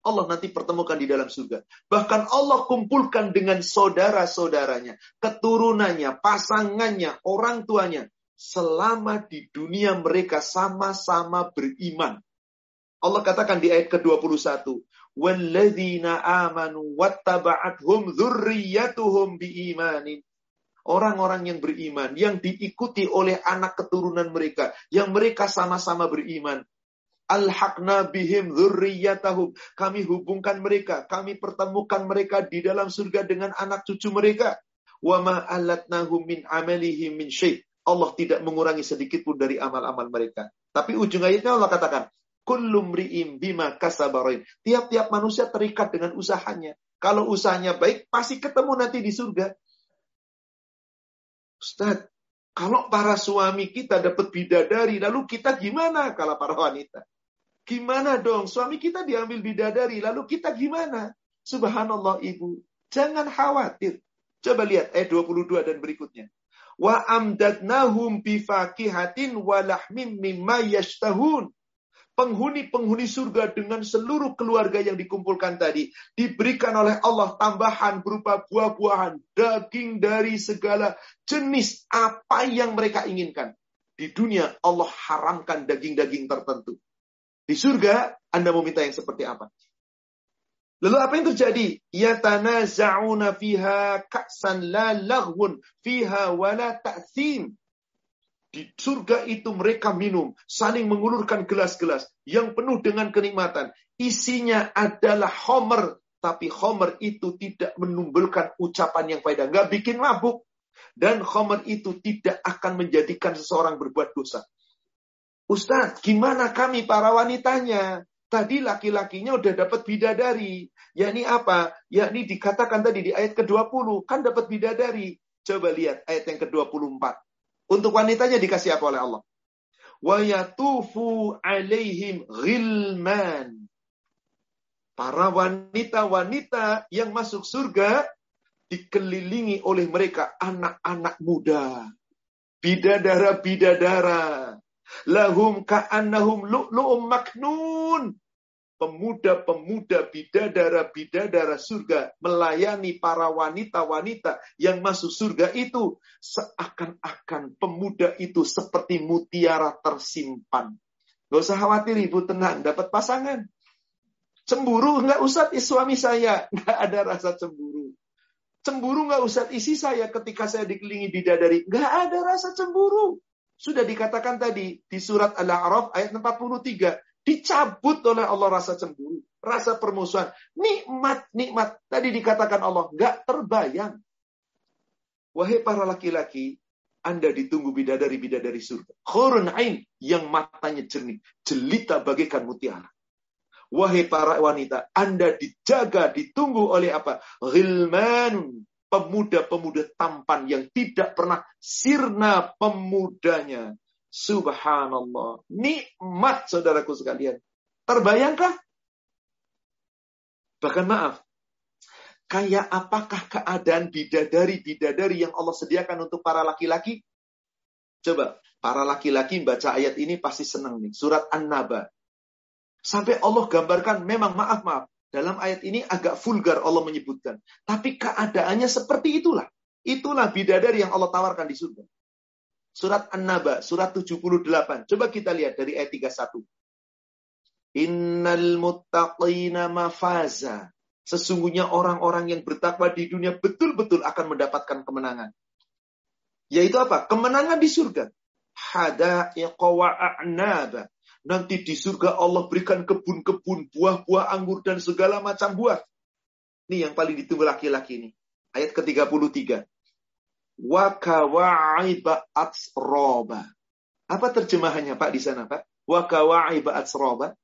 Allah nanti pertemukan di dalam surga. Bahkan Allah kumpulkan dengan saudara-saudaranya, keturunannya, pasangannya, orang tuanya. Selama di dunia mereka sama-sama beriman. Allah katakan di ayat ke-21, "Walladzina amanu wattaba'athum dzurriyyatuhum biimanin." Orang-orang yang beriman, yang diikuti oleh anak keturunan mereka, yang mereka sama-sama beriman. Alhaqna bihim dzurriyyatahum. Kami hubungkan mereka, kami pertemukan mereka di dalam surga dengan anak cucu mereka. Wa ma alatnahum min amalihim min syai'. Allah tidak mengurangi sedikit pun dari amal-amal mereka. Tapi ujung ayatnya Allah katakan, Kullum ri'im bima kasabarin. Tiap-tiap manusia terikat dengan usahanya. Kalau usahanya baik, pasti ketemu nanti di surga. Ustaz, kalau para suami kita dapat bidadari, lalu kita gimana kalau para wanita? Gimana dong? Suami kita diambil bidadari, lalu kita gimana? Subhanallah ibu. Jangan khawatir. Coba lihat ayat 22 dan berikutnya. Wa amdadnahum bifakihatin walahmim mimma yashtahun penghuni-penghuni surga dengan seluruh keluarga yang dikumpulkan tadi diberikan oleh Allah tambahan berupa buah-buahan, daging dari segala jenis apa yang mereka inginkan. Di dunia Allah haramkan daging-daging tertentu. Di surga Anda mau minta yang seperti apa? Lalu apa yang terjadi? Yatanaza'una fiha ka'san la laghun fiha wala ta'thim. Di surga itu mereka minum, saling mengulurkan gelas-gelas yang penuh dengan kenikmatan. Isinya adalah homer, tapi homer itu tidak menumbuhkan ucapan yang faedah, nggak bikin mabuk. Dan homer itu tidak akan menjadikan seseorang berbuat dosa. Ustaz, gimana kami para wanitanya? Tadi laki-lakinya udah dapat bidadari. Yakni apa? Yakni dikatakan tadi di ayat ke-20. Kan dapat bidadari. Coba lihat ayat yang ke-24. Untuk wanitanya dikasih apa oleh Allah? Wa yatufu alaihim ghilman. Para wanita-wanita yang masuk surga dikelilingi oleh mereka anak-anak muda. Bidadara-bidadara. Lahum ka'annahum lu'lu'um maknun pemuda-pemuda bidadara-bidadara surga melayani para wanita-wanita yang masuk surga itu seakan-akan pemuda itu seperti mutiara tersimpan. Gak usah khawatir ibu tenang, dapat pasangan. Cemburu nggak usah suami saya, nggak ada rasa cemburu. Cemburu nggak usah isi saya ketika saya dikelilingi bidadari, nggak ada rasa cemburu. Sudah dikatakan tadi di surat Al-A'raf ayat 43, Dicabut oleh Allah rasa cemburu, rasa permusuhan. Nikmat, nikmat. Tadi dikatakan Allah, nggak terbayang. Wahai para laki-laki, anda ditunggu bidadari-bidadari surga. Khurun ain yang matanya jernih, jelita bagaikan mutiara. Wahai para wanita, Anda dijaga, ditunggu oleh apa? Ghilman, pemuda-pemuda tampan yang tidak pernah sirna pemudanya. Subhanallah. Nikmat saudaraku sekalian. Terbayangkah? Bahkan maaf. Kayak apakah keadaan bidadari-bidadari yang Allah sediakan untuk para laki-laki? Coba, para laki-laki baca ayat ini pasti senang nih. Surat An-Naba. Sampai Allah gambarkan, memang maaf-maaf. Dalam ayat ini agak vulgar Allah menyebutkan. Tapi keadaannya seperti itulah. Itulah bidadari yang Allah tawarkan di surga. Surat An-Naba, surat 78. Coba kita lihat dari ayat 31. Innal muttaqina mafaza. Sesungguhnya orang-orang yang bertakwa di dunia betul-betul akan mendapatkan kemenangan. Yaitu apa? Kemenangan di surga. Hadaiqa wa a'naba. Nanti di surga Allah berikan kebun-kebun, buah-buah anggur dan segala macam buah. Ini yang paling ditunggu laki-laki ini. Ayat ke-33. Wa kawa'iba atsroba. Apa terjemahannya Pak di sana Pak? Wa kawa'iba atsroba.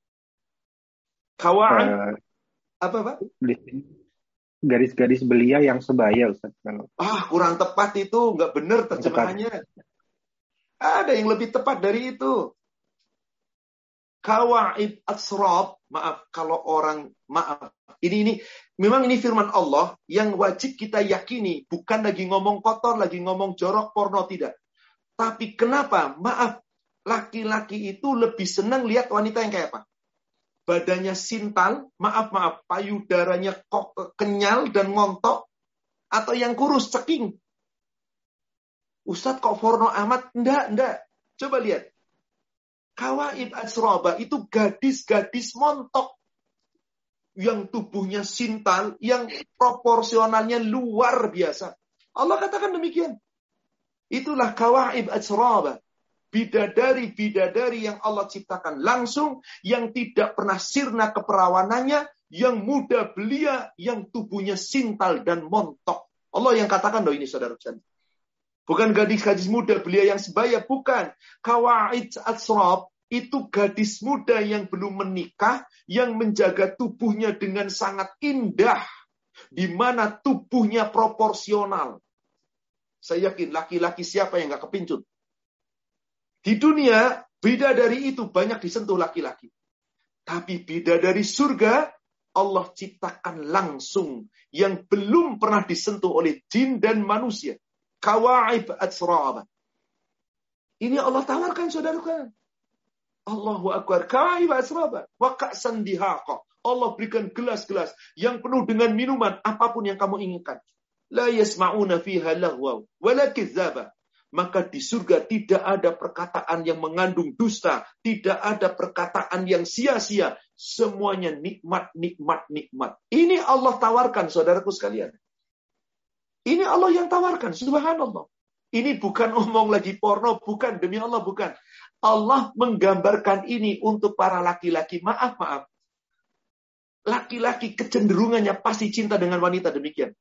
Kawa'an. Uh, apa Pak? Garis-garis belia yang sebaya Ustaz. Ah, kurang tepat itu. Nggak benar terjemahannya. Ada yang lebih tepat dari itu. Kawa'ib atsrob, maaf kalau orang maaf. Ini ini memang ini firman Allah yang wajib kita yakini, bukan lagi ngomong kotor, lagi ngomong jorok porno tidak. Tapi kenapa? Maaf, laki-laki itu lebih senang lihat wanita yang kayak apa? Badannya sintal, maaf maaf, payudaranya kok kenyal dan ngontok atau yang kurus ceking. Ustadz kok porno amat? Enggak, enggak. Coba lihat. Kawaib Asroba itu gadis-gadis montok yang tubuhnya sintal, yang proporsionalnya luar biasa. Allah katakan demikian. Itulah kawaib Asroba. Bidadari-bidadari yang Allah ciptakan langsung, yang tidak pernah sirna keperawanannya, yang muda belia, yang tubuhnya sintal dan montok. Allah yang katakan loh ini saudara saudara. Bukan gadis-gadis muda belia yang sebaya, bukan. Kawaid asrab itu gadis muda yang belum menikah, yang menjaga tubuhnya dengan sangat indah, di mana tubuhnya proporsional. Saya yakin laki-laki siapa yang gak kepincut? Di dunia, beda dari itu banyak disentuh laki-laki. Tapi beda dari surga, Allah ciptakan langsung yang belum pernah disentuh oleh jin dan manusia. Kawaib atsraba. Ini Allah tawarkan saudara Allahu Akbar. Kawaib atsraba. Waka sandihaqa. Allah berikan gelas-gelas yang penuh dengan minuman apa pun yang kamu inginkan. La yasma'una fiha lahwa wala kizzaba. Maka di surga tidak ada perkataan yang mengandung dusta, tidak ada perkataan yang sia-sia, semuanya nikmat, nikmat, nikmat. Ini Allah tawarkan saudaraku sekalian. Ini Allah yang tawarkan, subhanallah. Ini bukan omong lagi porno, bukan demi Allah, bukan. Allah menggambarkan ini untuk para laki-laki. Maaf, maaf. Laki-laki kecenderungannya pasti cinta dengan wanita demikian.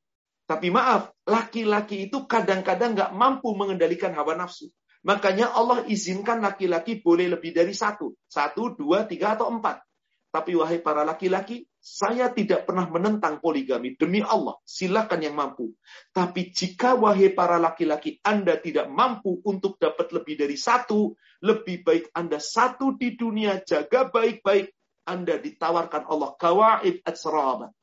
Tapi maaf, laki-laki itu kadang-kadang nggak mampu mengendalikan hawa nafsu. Makanya Allah izinkan laki-laki boleh lebih dari satu. Satu, dua, tiga, atau empat. Tapi wahai para laki-laki, saya tidak pernah menentang poligami. Demi Allah, silakan yang mampu. Tapi jika wahai para laki-laki Anda tidak mampu untuk dapat lebih dari satu, lebih baik Anda satu di dunia, jaga baik-baik. Anda ditawarkan Allah kawaib atsraba.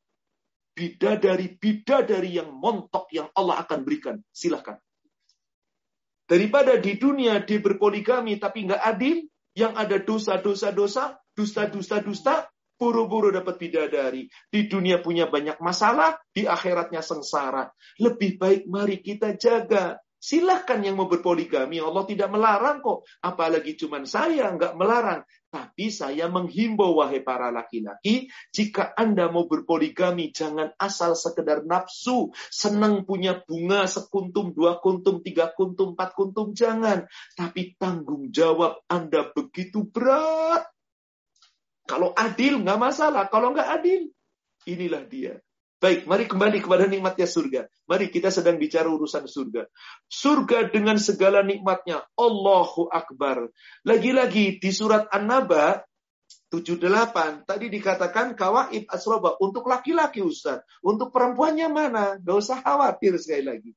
Bidadari-bidadari yang montok yang Allah akan berikan. Silakan. Daripada di dunia dia berpoligami tapi nggak adil, yang ada dosa-dosa-dosa, dusta-dusta-dusta, buru-buru dapat bidadari. Di dunia punya banyak masalah, di akhiratnya sengsara. Lebih baik mari kita jaga. Silahkan yang mau berpoligami, Allah tidak melarang kok. Apalagi cuman saya nggak melarang. Tapi saya menghimbau wahai para laki-laki, jika Anda mau berpoligami, jangan asal sekedar nafsu, senang punya bunga sekuntum, dua kuntum, tiga kuntum, empat kuntum, jangan. Tapi tanggung jawab Anda begitu berat. Kalau adil nggak masalah, kalau nggak adil, inilah dia. Baik, mari kembali kepada nikmatnya surga. Mari kita sedang bicara urusan surga. Surga dengan segala nikmatnya. Allahu Akbar. Lagi-lagi di surat An-Naba 78 tadi dikatakan kawaib asroba untuk laki-laki Ustaz. Untuk perempuannya mana? Gak usah khawatir sekali lagi.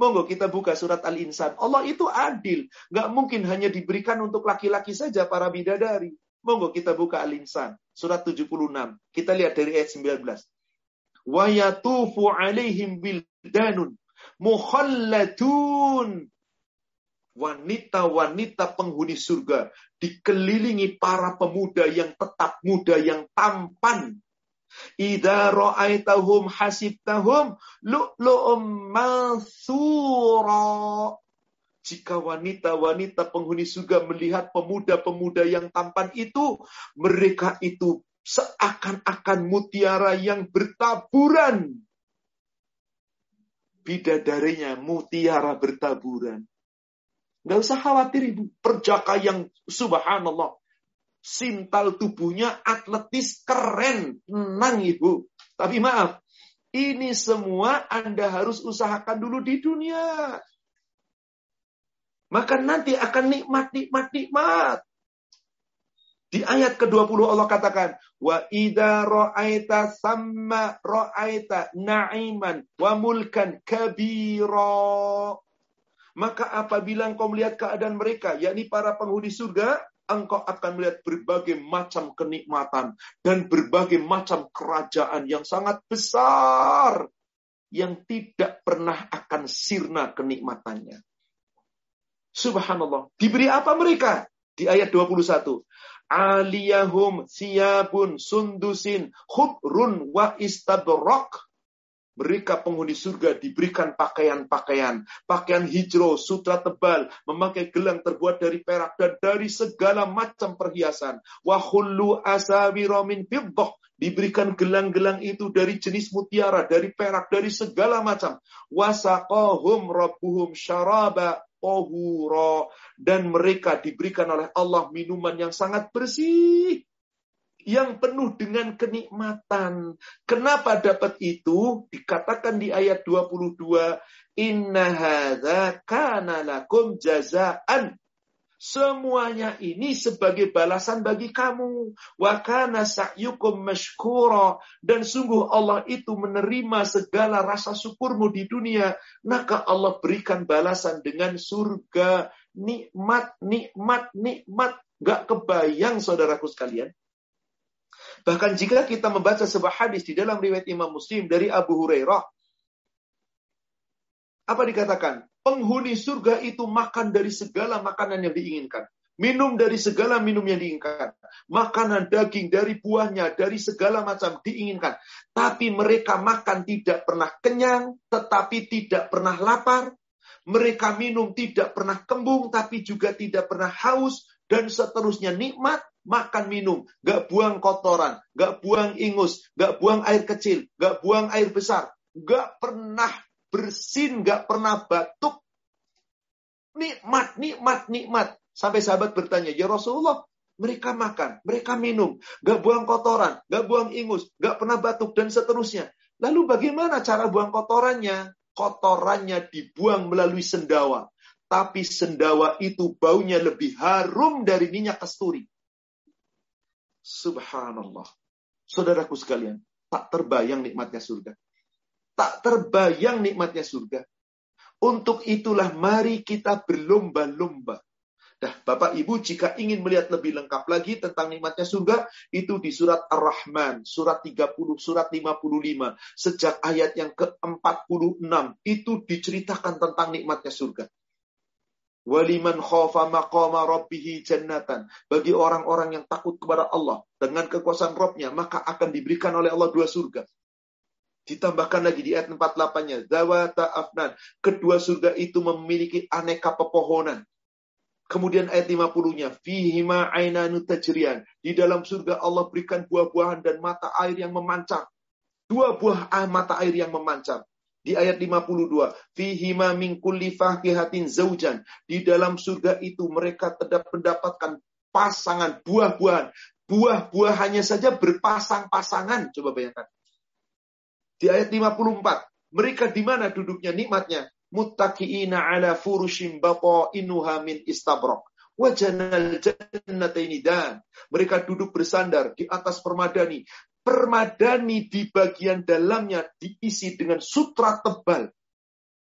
Monggo kita buka surat Al-Insan. Allah itu adil. Gak mungkin hanya diberikan untuk laki-laki saja para bidadari. Monggo kita buka Al-Insan. Surat 76. Kita lihat dari ayat 19 wa yatufu alaihim bildanun mukhallatun wanita-wanita penghuni surga dikelilingi para pemuda yang tetap muda yang tampan Idza ra'aitahum hasibtahum lu'lu'um mansura. Jika wanita-wanita penghuni surga melihat pemuda-pemuda yang tampan itu, mereka itu seakan-akan mutiara yang bertaburan. Bidadarinya mutiara bertaburan. Gak usah khawatir ibu. Perjaka yang subhanallah. Sintal tubuhnya atletis keren. Tenang ibu. Tapi maaf. Ini semua Anda harus usahakan dulu di dunia. Maka nanti akan nikmat, nikmat, nikmat. Di ayat ke-20 Allah katakan, wa idza ra'aita samma ra'aita na'iman wa mulkan kabira. Maka apabila engkau melihat keadaan mereka, yakni para penghuni surga, engkau akan melihat berbagai macam kenikmatan dan berbagai macam kerajaan yang sangat besar yang tidak pernah akan sirna kenikmatannya. Subhanallah. Diberi apa mereka? Di ayat 21. Aliyahum siyabun sundusin khudrun wa istabrok. Mereka penghuni surga diberikan pakaian-pakaian, pakaian hijau, sutra tebal, memakai gelang terbuat dari perak dan dari segala macam perhiasan. Wahulu asawira min fiddah, diberikan gelang-gelang itu dari jenis mutiara, dari perak, dari segala macam. Wasaqahum rabbuhum syaraba tohuro. Dan mereka diberikan oleh Allah minuman yang sangat bersih. Yang penuh dengan kenikmatan. Kenapa dapat itu? Dikatakan di ayat 22. Inna hadha kana lakum jazaan Semuanya ini sebagai balasan bagi kamu. Wa kana sa'yukum mashkura. Dan sungguh Allah itu menerima segala rasa syukurmu di dunia. Maka Allah berikan balasan dengan surga. Nikmat, nikmat, nikmat. Gak kebayang saudaraku sekalian. Bahkan jika kita membaca sebuah hadis di dalam riwayat Imam Muslim dari Abu Hurairah. Apa dikatakan? Penghuni surga itu makan dari segala makanan yang diinginkan. Minum dari segala minum yang diinginkan. Makanan daging dari buahnya, dari segala macam diinginkan. Tapi mereka makan tidak pernah kenyang, tetapi tidak pernah lapar. Mereka minum tidak pernah kembung, tapi juga tidak pernah haus. Dan seterusnya nikmat, makan minum. Gak buang kotoran, gak buang ingus, gak buang air kecil, gak buang air besar. Gak pernah bersin, nggak pernah batuk. Nikmat, nikmat, nikmat. Sampai sahabat bertanya, ya Rasulullah, mereka makan, mereka minum, nggak buang kotoran, nggak buang ingus, nggak pernah batuk, dan seterusnya. Lalu bagaimana cara buang kotorannya? Kotorannya dibuang melalui sendawa. Tapi sendawa itu baunya lebih harum dari minyak kasturi. Subhanallah. Saudaraku sekalian, tak terbayang nikmatnya surga. Tak terbayang nikmatnya surga. Untuk itulah mari kita berlomba-lomba. Nah, Bapak Ibu jika ingin melihat lebih lengkap lagi tentang nikmatnya surga, itu di surat Ar-Rahman, surat 30, surat 55. Sejak ayat yang ke-46, itu diceritakan tentang nikmatnya surga. Waliman khofa maqama rabbihi jannatan. Bagi orang-orang yang takut kepada Allah dengan kekuasaan Robnya, maka akan diberikan oleh Allah dua surga. Ditambahkan lagi di ayat 48-nya. Zawata afnan. Kedua surga itu memiliki aneka pepohonan. Kemudian ayat 50-nya. Fihima ainanu tajrian. Di dalam surga Allah berikan buah-buahan dan mata air yang memancar. Dua buah mata air yang memancar. Di ayat 52. Fihima min kulli fakihatin zaujan. Di dalam surga itu mereka tidak mendapatkan pasangan buah-buahan. Buah-buahannya saja berpasang-pasangan. Coba bayangkan. Di ayat 54, mereka di mana duduknya nikmatnya? Muttaqiina ala furushim inuha min istabrok. Wajanal jannataini dan. Mereka duduk bersandar di atas permadani. Permadani di bagian dalamnya diisi dengan sutra tebal.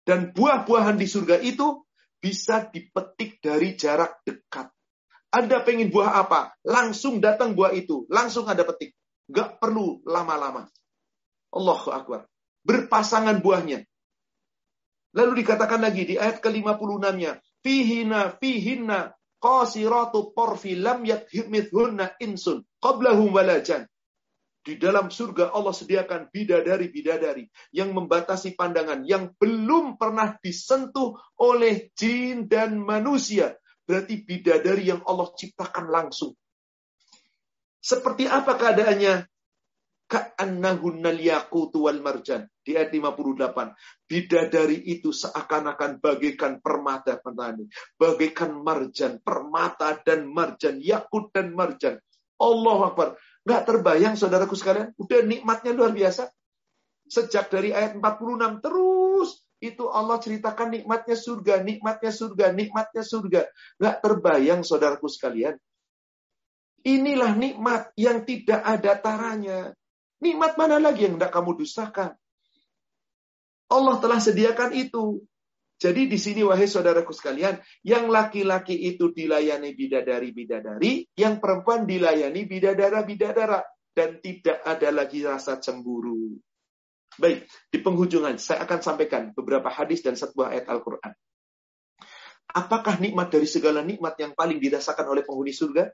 Dan buah-buahan di surga itu bisa dipetik dari jarak dekat. Anda pengen buah apa? Langsung datang buah itu. Langsung ada petik. Gak perlu lama-lama. Allahu Akbar. Berpasangan buahnya. Lalu dikatakan lagi di ayat ke-56-nya, fihina fihina qasiratu porfi lam yathmithunna insun qablahum walajan. Di dalam surga Allah sediakan bidadari-bidadari yang membatasi pandangan yang belum pernah disentuh oleh jin dan manusia. Berarti bidadari yang Allah ciptakan langsung. Seperti apa keadaannya? Ka'annahunnal yaqutu wal marjan. Di ayat 58. Bidadari itu seakan-akan bagaikan permata petani. Bagaikan marjan. Permata dan marjan. Yakut dan marjan. Allah Akbar. Nggak terbayang saudaraku sekalian. Udah nikmatnya luar biasa. Sejak dari ayat 46 terus itu Allah ceritakan nikmatnya surga, nikmatnya surga, nikmatnya surga. Nggak terbayang saudaraku sekalian. Inilah nikmat yang tidak ada taranya. Nikmat mana lagi yang tidak kamu dustakan? Allah telah sediakan itu. Jadi di sini wahai saudaraku sekalian, yang laki-laki itu dilayani bidadari-bidadari, yang perempuan dilayani bidadara-bidadara dan tidak ada lagi rasa cemburu. Baik, di penghujungan saya akan sampaikan beberapa hadis dan sebuah ayat Al-Qur'an. Apakah nikmat dari segala nikmat yang paling dirasakan oleh penghuni surga?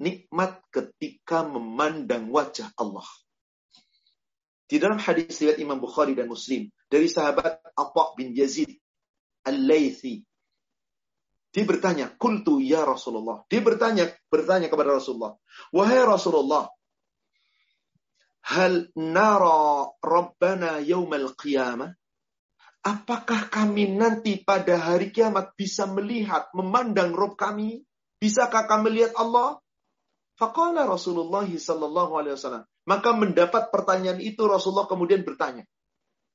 Nikmat ketika memandang wajah Allah. Di dalam hadis riwayat Imam Bukhari dan Muslim dari sahabat Atha bin Yazid Al-Laythi. Dia bertanya, "Qultu ya Rasulullah." Dia bertanya bertanya kepada Rasulullah, "Wahai Rasulullah, hal nara rabbana yaumal qiyamah?" Apakah kami nanti pada hari kiamat bisa melihat, memandang Rob kami? Bisakah kami melihat Allah? Faqala Rasulullah sallallahu alaihi wasallam. Maka mendapat pertanyaan itu Rasulullah kemudian bertanya.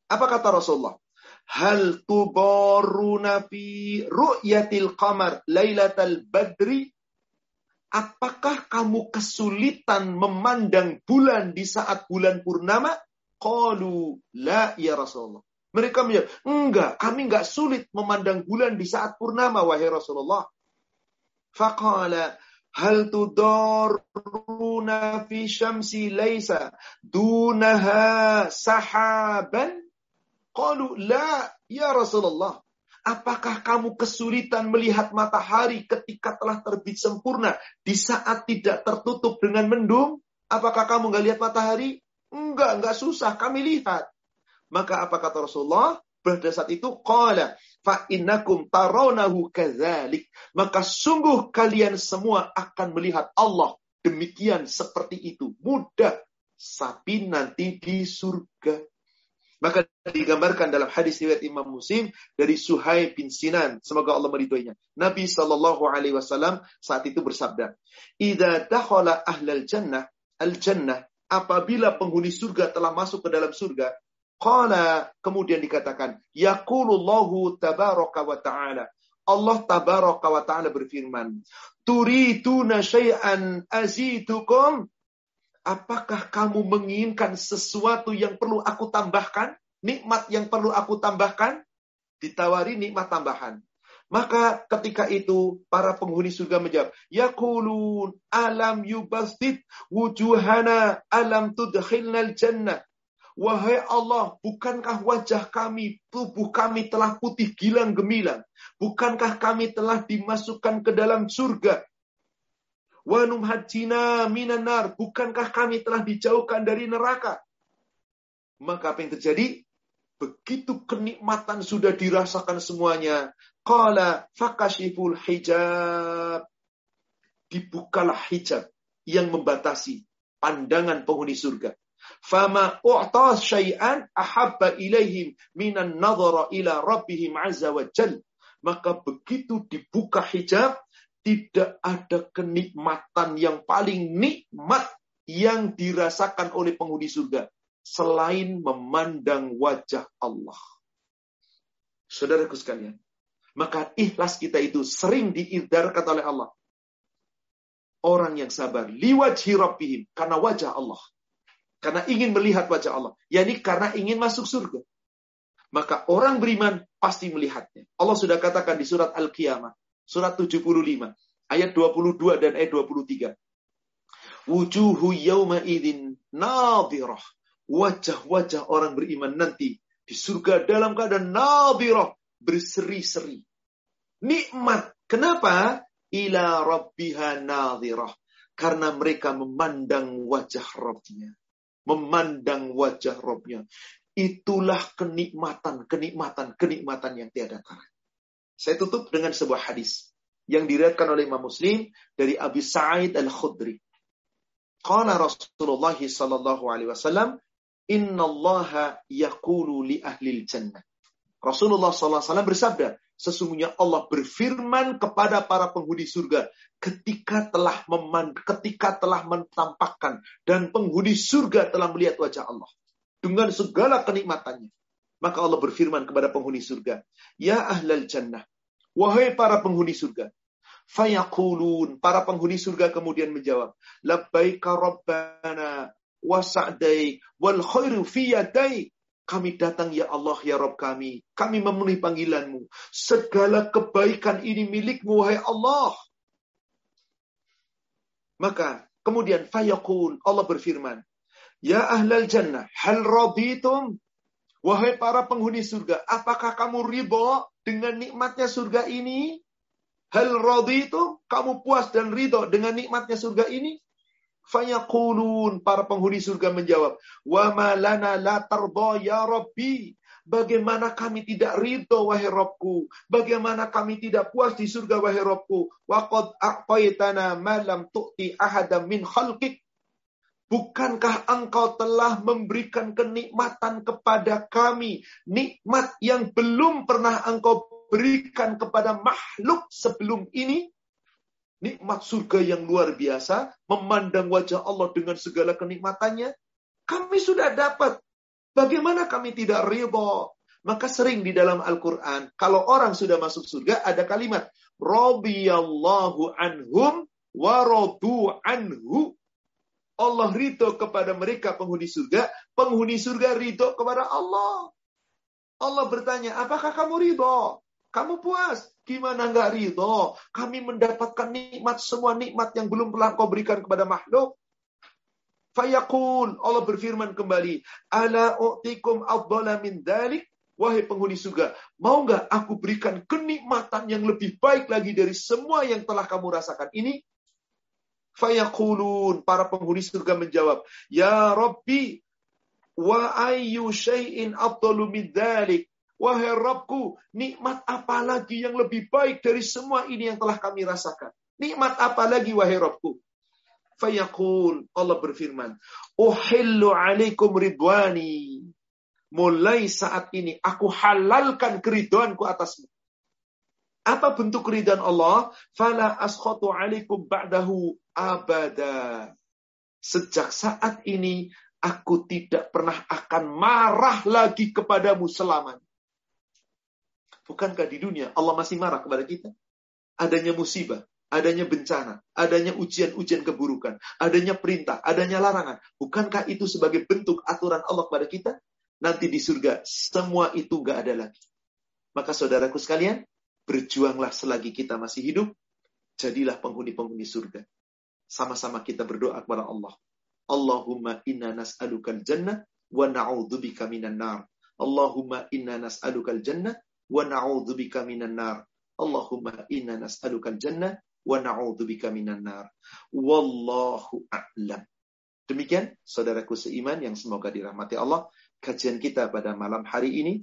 Apa kata Rasulullah? Hal tubaruna fi ru'yatil qamar lailatal badri? Apakah kamu kesulitan memandang bulan di saat bulan purnama? Qalu la ya Rasulullah. Mereka menjawab, enggak, kami enggak sulit memandang bulan di saat purnama, wahai Rasulullah. Faqala, hal tudaruna fi syamsi laisa dunaha sahaban? Qalu la ya Rasulullah. Apakah kamu kesulitan melihat matahari ketika telah terbit sempurna di saat tidak tertutup dengan mendung? Apakah kamu nggak lihat matahari? Enggak, enggak susah. Kami lihat. Maka apa kata Rasulullah? Pada saat itu, qala fa innakum tarawnahu. Maka sungguh kalian semua akan melihat Allah demikian seperti itu. Mudah. Sapi nanti di surga. Maka digambarkan dalam hadis riwayat Imam Muslim dari Suhaib bin Sinan, semoga Allah meridhoinya. Nabi Shallallahu alaihi wasallam saat itu bersabda, "Idza dakhala ahlal jannah al-jannah, apabila penghuni surga telah masuk ke dalam surga, Qala kemudian dikatakan, Yaqulullahu tabaraka wa ta'ala. Allah tabaraka wa ta'ala berfirman, Turiduna syai'an azitukum. Apakah kamu menginginkan sesuatu yang perlu aku tambahkan? Nikmat yang perlu aku tambahkan? Ditawari nikmat tambahan. Maka ketika itu para penghuni surga menjawab, Yaqulun alam yubasid wujuhana alam tudkhilnal jannah. Wahai Allah, bukankah wajah kami, tubuh kami telah putih gilang gemilang? Bukankah kami telah dimasukkan ke dalam surga? Wanum hajina minanar, bukankah kami telah dijauhkan dari neraka? Maka apa yang terjadi? Begitu kenikmatan sudah dirasakan semuanya. Qala fakashiful hijab. Dibukalah hijab yang membatasi pandangan penghuni surga. Fama u'ta syai'an ahabba ilaihim minan nadhara ila rabbihim azza wa. Maka begitu dibuka hijab, tidak ada kenikmatan yang paling nikmat yang dirasakan oleh penghuni surga selain memandang wajah Allah. Saudaraku sekalian, maka ikhlas kita itu sering diidarkan oleh Allah. Orang yang sabar, liwajhi rabbihim, karena wajah Allah. Karena ingin melihat wajah Allah. yakni karena ingin masuk surga. Maka orang beriman pasti melihatnya. Allah sudah katakan di surat Al-Qiyamah. Surat 75. Ayat 22 dan ayat 23. Wujuhu yawma idin nadirah. Wajah-wajah orang beriman nanti di surga dalam keadaan nadirah. Berseri-seri. Nikmat. Kenapa? Ila rabbiha nadirah Karena mereka memandang wajah Robnya. Memandang wajah Robnya. Itulah kenikmatan, kenikmatan, kenikmatan yang tiada tara. Saya tutup dengan sebuah hadis yang diriatkan oleh Imam Muslim dari Abi Sa'id Al-Khudri. Qala Rasulullah sallallahu alaihi wasallam, "Inna Allah yaqulu li ahli jannah." Rasulullah sallallahu alaihi wasallam bersabda, sesungguhnya Allah berfirman kepada para penghuni surga ketika telah meman ketika telah mentampakkan dan penghuni surga telah melihat wajah Allah dengan segala kenikmatannya. Maka Allah berfirman kepada penghuni surga, "Ya ahlal jannah, Wahai para penghuni surga. Fayakulun. Para penghuni surga kemudian menjawab. Labbaika Rabbana wa sa'dai wal khairu fi yadai. Kami datang ya Allah ya Rabb kami. Kami memenuhi panggilanmu. Segala kebaikan ini milikmu wahai Allah. Maka kemudian fayaqul Allah berfirman. Ya ahlal jannah hal raditum Wahai para penghuni surga, apakah kamu ridho dengan nikmatnya surga ini? Hal itu kamu puas dan ridho dengan nikmatnya surga ini? Fayaqulun, para penghuni surga menjawab, Wa malana la tardo ya Rabbi. Bagaimana kami tidak ridho, wahai Robku? Bagaimana kami tidak puas di surga, wahai Robku? Waqad aqaitana malam tu'ti ahadam min khalqik. Bukankah engkau telah memberikan kenikmatan kepada kami, nikmat yang belum pernah engkau berikan kepada makhluk sebelum ini? Nikmat surga yang luar biasa, memandang wajah Allah dengan segala kenikmatannya. Kami sudah dapat. Bagaimana kami tidak ridho? Maka sering di dalam Al-Quran, kalau orang sudah masuk surga, ada kalimat, Radiyallahu anhum warodu anhu. Allah ridho kepada mereka penghuni surga, penghuni surga ridho kepada Allah. Allah bertanya, apakah kamu ridho? Kamu puas? Gimana nggak ridho? Kami mendapatkan nikmat, semua nikmat yang belum pernah kau berikan kepada makhluk. Fayaqul, Allah berfirman kembali, Ala u'tikum abdala min dalik. Wahai penghuni surga, mau nggak aku berikan kenikmatan yang lebih baik lagi dari semua yang telah kamu rasakan ini? Fayaqulun, para penghuni surga menjawab, Ya Rabbi, wa ayyu syai'in afdalu min. Wahai Rabbku, nikmat apa lagi yang lebih baik dari semua ini yang telah kami rasakan? Nikmat apa lagi, wahai Rabbku? Fayaqul, Allah berfirman, Uhillu alaikum ridwani. Mulai saat ini, aku halalkan keriduanku atasmu. Apa bentuk keridhaan Allah? Fala askhatu alaikum ba'dahu abada. Sejak saat ini aku tidak pernah akan marah lagi kepadamu selamanya. Bukankah di dunia Allah masih marah kepada kita? Adanya musibah, adanya bencana, adanya ujian-ujian keburukan, adanya perintah, adanya larangan. Bukankah itu sebagai bentuk aturan Allah kepada kita? Nanti di surga semua itu nggak ada lagi. Maka saudaraku sekalian, berjuanglah selagi kita masih hidup, jadilah penghuni-penghuni surga sama-sama kita berdoa kepada Allah. Allahumma inna nas'alukal jannah wa na'udzubika minan nar. Allahumma inna nas'alukal jannah wa na'udzubika minan nar. Allahumma inna nas'alukal jannah wa na'udzubika minan nar. Wallahu a'lam. Demikian saudaraku seiman yang semoga dirahmati Allah kajian kita pada malam hari ini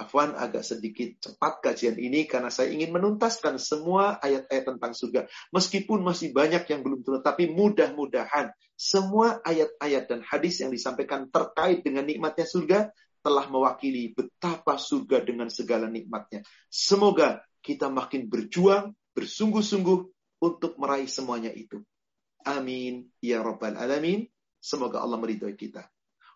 Afwan agak sedikit cepat kajian ini karena saya ingin menuntaskan semua ayat-ayat tentang surga. Meskipun masih banyak yang belum turun, tapi mudah-mudahan semua ayat-ayat dan hadis yang disampaikan terkait dengan nikmatnya surga telah mewakili betapa surga dengan segala nikmatnya. Semoga kita makin berjuang, bersungguh-sungguh untuk meraih semuanya itu. Amin. Ya Rabbal Alamin. Semoga Allah meridhoi kita.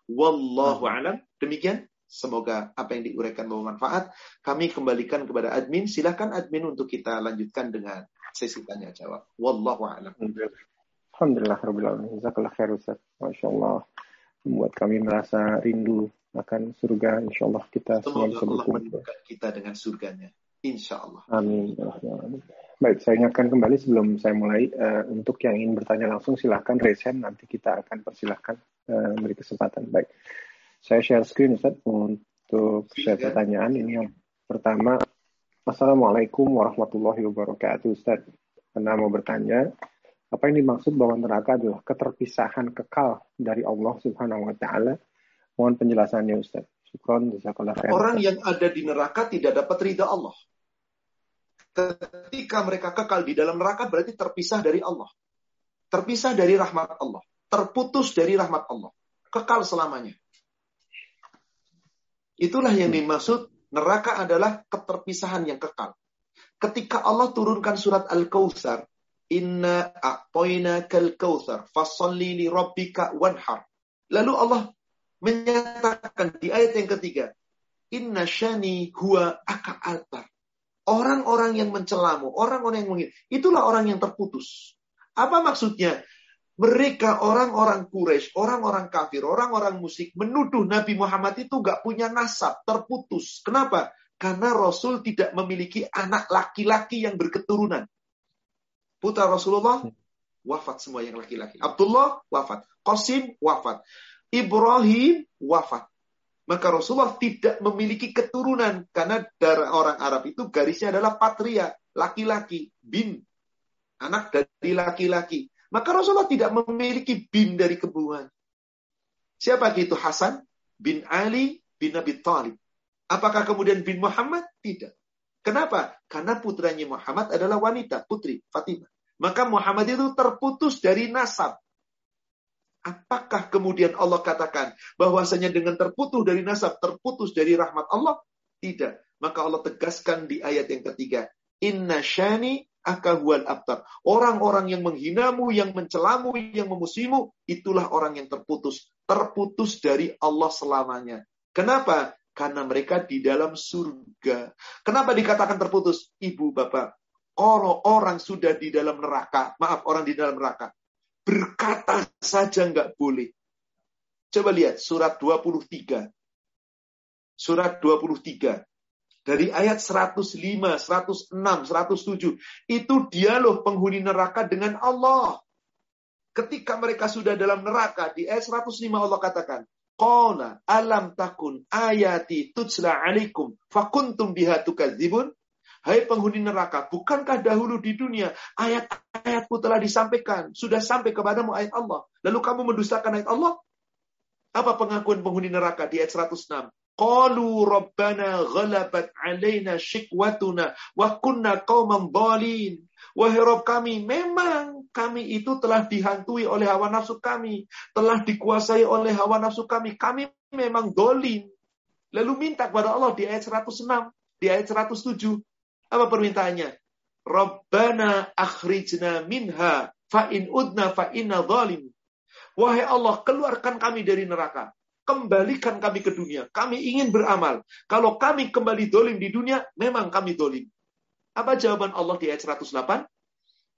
Wallahu alam. Demikian Semoga apa yang diuraikan bermanfaat. Kami kembalikan kepada admin. Silakan admin untuk kita lanjutkan dengan sesi tanya jawab. Wallahu a'lam. Alhamdulillah rabbil alamin. Jazakallah khair Ustaz. Masya Allah. Membuat kami merasa rindu akan surga. Insya Allah kita semua bisa berkumpul. kita dengan surganya. Insya Allah. Amin. Baik, saya ingatkan kembali sebelum saya mulai uh, untuk yang ingin bertanya langsung silahkan raise hand nanti kita akan persilahkan uh, beri kesempatan. Baik. Saya share screen Ustaz untuk share pertanyaan. Ini yang pertama. Assalamualaikum warahmatullahi wabarakatuh Ustaz. Karena mau bertanya, Apa yang dimaksud bahwa neraka adalah keterpisahan kekal dari Allah Subhanahu wa taala? Mohon penjelasannya Ustaz. Syukron, Orang yang ada di neraka tidak dapat ridha Allah. Ketika mereka kekal di dalam neraka berarti terpisah dari Allah. Terpisah dari rahmat Allah. Terputus dari rahmat Allah. Kekal selamanya. Itulah yang dimaksud neraka adalah keterpisahan yang kekal. Ketika Allah turunkan surat Al-Kautsar, Inna a'toina kal kautsar fasalli li rabbika wanhar. Lalu Allah menyatakan di ayat yang ketiga, Inna shani huwa aka altar. Orang-orang yang mencelamu, orang-orang yang mungkin, itulah orang yang terputus. Apa maksudnya? Mereka orang-orang Quraisy, orang-orang kafir, orang-orang musik menuduh Nabi Muhammad itu gak punya nasab, terputus. Kenapa? Karena Rasul tidak memiliki anak laki-laki yang berketurunan. Putra Rasulullah wafat semua yang laki-laki. Abdullah wafat. Qasim wafat. Ibrahim wafat. Maka Rasulullah tidak memiliki keturunan karena darah orang Arab itu garisnya adalah patria, laki-laki, bin, anak dari laki-laki. Maka Rasulullah tidak memiliki bin dari kebuan. Siapa itu Hasan bin Ali bin Abi Thalib. Apakah kemudian bin Muhammad? Tidak. Kenapa? Karena putranya Muhammad adalah wanita, putri Fatimah. Maka Muhammad itu terputus dari nasab. Apakah kemudian Allah katakan bahwasanya dengan terputus dari nasab, terputus dari rahmat Allah? Tidak. Maka Allah tegaskan di ayat yang ketiga. Inna syani akahual abtar. Orang-orang yang menghinamu, yang mencelamu, yang memusimu, itulah orang yang terputus. Terputus dari Allah selamanya. Kenapa? Karena mereka di dalam surga. Kenapa dikatakan terputus? Ibu, bapak, kalau orang sudah di dalam neraka, maaf orang di dalam neraka, Berkata saja nggak boleh. Coba lihat surat 23. Surat 23. Dari ayat 105, 106, 107. Itu dialog penghuni neraka dengan Allah. Ketika mereka sudah dalam neraka, di ayat 105 Allah katakan, Qala alam takun ayati tutsla alaikum fakuntum biha tukadzibun Hai penghuni neraka, bukankah dahulu di dunia ayat-ayatku telah disampaikan, sudah sampai kepadamu ayat Allah. Lalu kamu mendustakan ayat Allah? Apa pengakuan penghuni neraka di ayat 106? Qalu rabbana ghalabat alaina shikwatuna wa kunna qauman dhalin. Wahai Rob kami, memang kami itu telah dihantui oleh hawa nafsu kami. Telah dikuasai oleh hawa nafsu kami. Kami memang dolin. Lalu minta kepada Allah di ayat 106, di ayat 107. Apa permintaannya? Rabbana akhrijna minha fa in udna fa inna zalim. Wahai Allah, keluarkan kami dari neraka. Kembalikan kami ke dunia. Kami ingin beramal. Kalau kami kembali dolim di dunia, memang kami dolim. Apa jawaban Allah di ayat 108?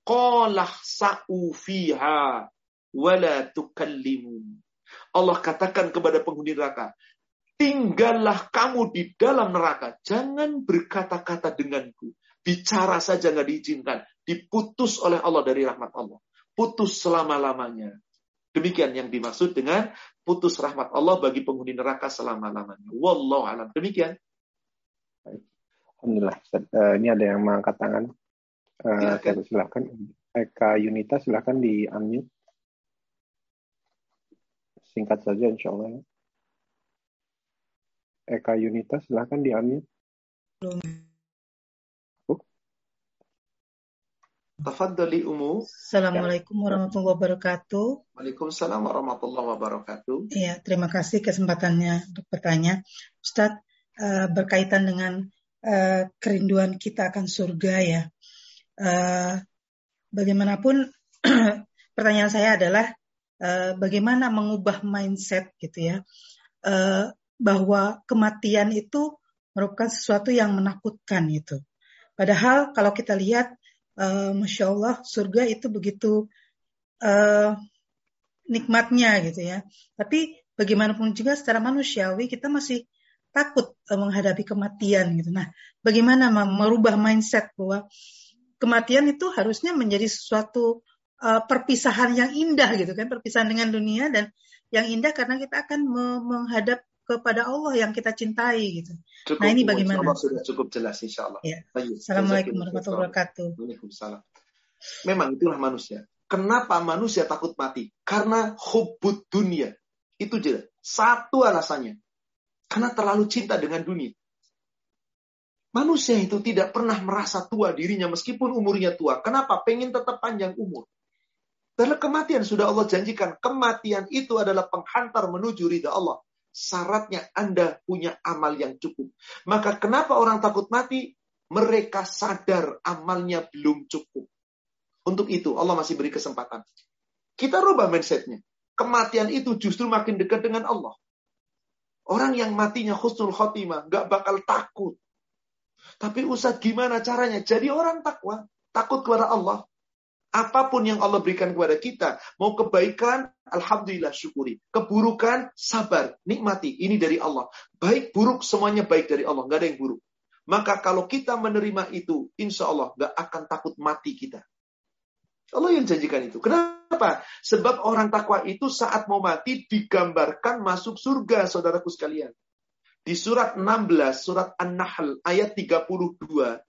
Qolah sa'u fiha wala tukallimun. Allah katakan kepada penghuni neraka, tinggallah kamu di dalam neraka. Jangan berkata-kata denganku. Bicara saja nggak diizinkan. Diputus oleh Allah dari rahmat Allah. Putus selama-lamanya. Demikian yang dimaksud dengan putus rahmat Allah bagi penghuni neraka selama-lamanya. Wallahu alam. Demikian. Alhamdulillah. Uh, ini ada yang mengangkat tangan. Uh, silakan. silakan. Eka Yunita silahkan di unmute. Singkat saja insya Allah. Eka Yunita, silahkan diambil. Oh. Tafadhali Umu. Assalamualaikum warahmatullahi wabarakatuh. Waalaikumsalam warahmatullahi wabarakatuh. Iya, terima kasih kesempatannya untuk bertanya. Ustadz, uh, berkaitan dengan uh, kerinduan kita akan surga ya. Uh, bagaimanapun pertanyaan saya adalah uh, bagaimana mengubah mindset gitu ya. Uh, bahwa kematian itu merupakan sesuatu yang menakutkan itu. Padahal kalau kita lihat, uh, masya Allah, surga itu begitu uh, nikmatnya gitu ya. Tapi bagaimanapun juga secara manusiawi kita masih takut uh, menghadapi kematian gitu. Nah, bagaimana merubah mindset bahwa kematian itu harusnya menjadi sesuatu uh, perpisahan yang indah gitu kan, perpisahan dengan dunia dan yang indah karena kita akan menghadap kepada Allah yang kita cintai gitu. Cukup, nah ini bagaimana? Allah sudah cukup jelas insya Allah. Ya. Assalamualaikum warahmatullahi wabarakatuh. Waalaikumsalam. Memang itulah manusia. Kenapa manusia takut mati? Karena hubud dunia. Itu jelas. Satu alasannya. Karena terlalu cinta dengan dunia. Manusia itu tidak pernah merasa tua dirinya meskipun umurnya tua. Kenapa? Pengen tetap panjang umur. Karena kematian sudah Allah janjikan. Kematian itu adalah penghantar menuju ridha Allah. Syaratnya Anda punya amal yang cukup. Maka kenapa orang takut mati? Mereka sadar amalnya belum cukup. Untuk itu Allah masih beri kesempatan. Kita rubah mindsetnya. Kematian itu justru makin dekat dengan Allah. Orang yang matinya khusnul khotimah nggak bakal takut. Tapi Ustaz gimana caranya? Jadi orang takwa. Takut kepada Allah. Apa pun yang Allah berikan kepada kita. Mau kebaikan, Alhamdulillah syukuri. Keburukan, sabar. Nikmati. Ini dari Allah. Baik, buruk, semuanya baik dari Allah. Nggak ada yang buruk. Maka kalau kita menerima itu, insya Allah nggak akan takut mati kita. Allah yang janjikan itu. Kenapa? Sebab orang takwa itu saat mau mati digambarkan masuk surga, saudaraku sekalian. Di surat 16, surat An-Nahl, ayat 32.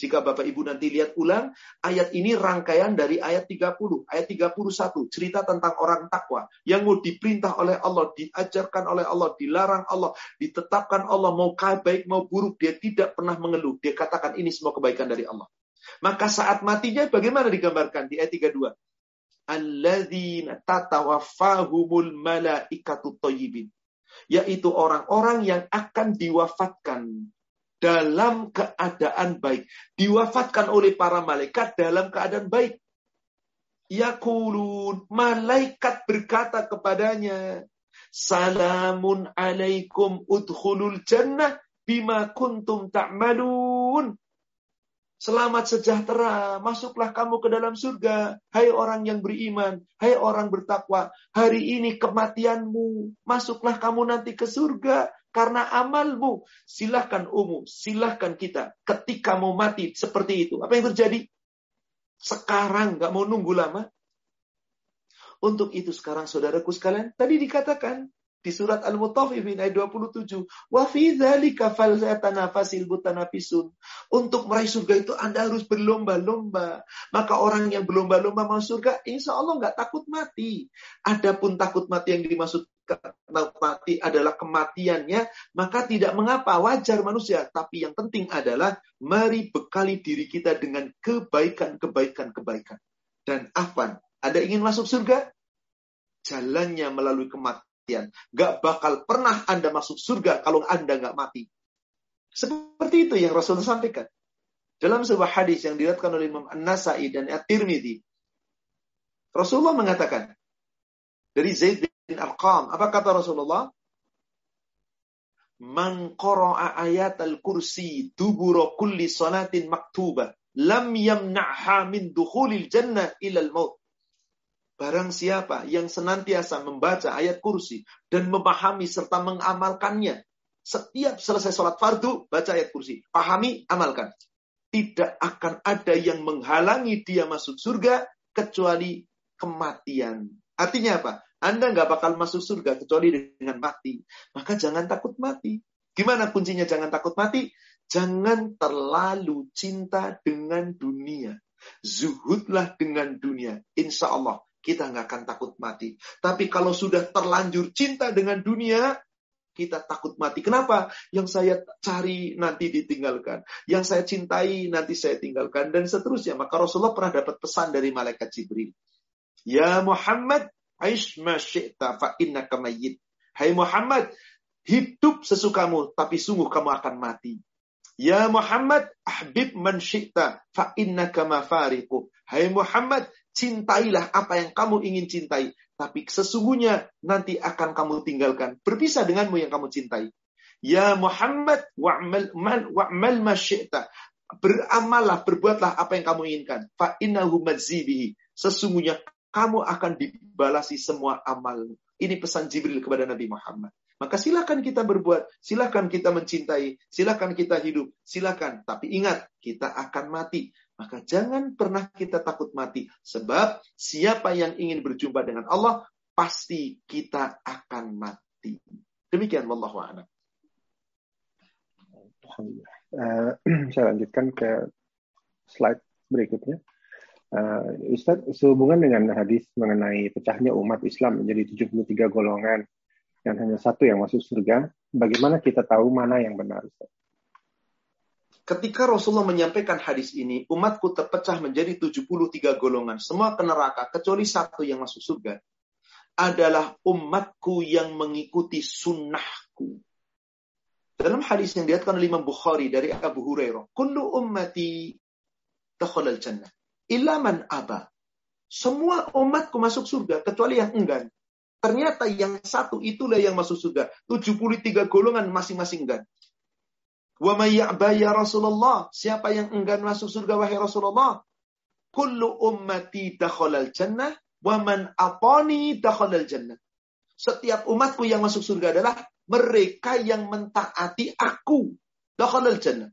Jika Bapak Ibu nanti lihat ulang, ayat ini rangkaian dari ayat 30. Ayat 31, cerita tentang orang takwa. Yang mau diperintah oleh Allah, diajarkan oleh Allah, dilarang Allah, ditetapkan Allah, mau baik, mau buruk, dia tidak pernah mengeluh. Dia katakan ini semua kebaikan dari Allah. Maka saat matinya bagaimana digambarkan di ayat 32? Alladzina tatawaffahumul malaikatu thayyibin. Yaitu orang-orang yang akan diwafatkan dalam keadaan baik. Diwafatkan oleh para malaikat dalam keadaan baik. Yakulun, malaikat berkata kepadanya, Salamun alaikum udkhulul jannah bima kuntum ta'malun. Selamat sejahtera, masuklah kamu ke dalam surga. Hai orang yang beriman, hai orang bertakwa. Hari ini kematianmu, masuklah kamu nanti ke surga karena amalmu. Silahkan umum, silahkan kita. Ketika mau mati seperti itu, apa yang terjadi? Sekarang nggak mau nunggu lama. Untuk itu sekarang saudaraku sekalian, tadi dikatakan di surat Al-Mutaffifin ayat 27. Wa fi dzalika falyatanafasil mutanafisun. Untuk meraih surga itu Anda harus berlomba-lomba. Maka orang yang berlomba-lomba masuk surga, insya Allah nggak takut mati. Adapun takut mati yang dimaksud mati adalah kematiannya, maka tidak mengapa, wajar manusia. Tapi yang penting adalah mari bekali diri kita dengan kebaikan-kebaikan-kebaikan. Dan afan, Anda ingin masuk surga? Jalannya melalui kematian. Gak bakal pernah Anda masuk surga kalau Anda gak mati. Seperti itu yang Rasulullah sampaikan. Dalam sebuah hadis yang diriwayatkan oleh Imam An-Nasai dan At-Tirmidzi, Rasulullah mengatakan dari Zaid bin Arqam, apa kata Rasulullah? Man qara'a ayat al-kursi dubura kulli salatin maktubah lam yamna'ha min dukhulil jannah ila al-maut. Barang siapa yang senantiasa membaca ayat kursi dan memahami serta mengamalkannya. Setiap selesai sholat fardu, baca ayat kursi. Pahami, amalkan. Tidak akan ada yang menghalangi dia masuk surga kecuali kematian. Artinya apa? Anda nggak bakal masuk surga kecuali dengan mati. Maka jangan takut mati. Gimana kuncinya jangan takut mati? Jangan terlalu cinta dengan dunia. Zuhudlah dengan dunia. Insya Allah kita nggak akan takut mati. Tapi kalau sudah terlanjur cinta dengan dunia, kita takut mati. Kenapa? Yang saya cari nanti ditinggalkan. Yang saya cintai nanti saya tinggalkan. Dan seterusnya. Maka Rasulullah pernah dapat pesan dari malaikat Jibril. Ya Muhammad, aish ma syi'ta fa innaka mayyit. Hai Muhammad, hidup sesukamu, tapi sungguh kamu akan mati. Ya Muhammad, ahbib man syi'ta fa innaka mafariqu. Hai Muhammad, Cintailah apa yang kamu ingin cintai. Tapi sesungguhnya nanti akan kamu tinggalkan. Berpisah denganmu yang kamu cintai. Ya Muhammad, wa'mal wa'mal masyikta. Beramallah, berbuatlah apa yang kamu inginkan. Fa'innahu madzibihi. Sesungguhnya kamu akan dibalasi semua amalmu. Ini pesan Jibril kepada Nabi Muhammad. Maka silakan kita berbuat, silakan kita mencintai, silakan kita hidup, silakan. Tapi ingat, kita akan mati. Maka jangan pernah kita takut mati. Sebab siapa yang ingin berjumpa dengan Allah, pasti kita akan mati. Demikian wallahu a'lam. Uh, saya lanjutkan ke slide berikutnya. Uh, Ustaz, sehubungan dengan hadis mengenai pecahnya umat Islam menjadi 73 golongan dan hanya satu yang masuk surga, bagaimana kita tahu mana yang benar? Ustaz? Ketika Rasulullah menyampaikan hadis ini, umatku terpecah menjadi 73 golongan, semua ke neraka, kecuali satu yang masuk surga. Adalah umatku yang mengikuti sunnahku. Dalam hadis yang dilihatkan oleh Imam Bukhari dari Abu Hurairah, Kullu ummati al jannah. Ilaman aba. Semua umatku masuk surga, kecuali yang enggan. Ternyata yang satu itulah yang masuk surga. 73 golongan masing-masing enggan. Wa may ya Rasulullah? Siapa yang enggan masuk surga wahai Rasulullah? Kullu ummati dakhalal jannah wa man atani dakhalal jannah. Setiap umatku yang masuk surga adalah mereka yang mentaati aku. Dakhalal jannah.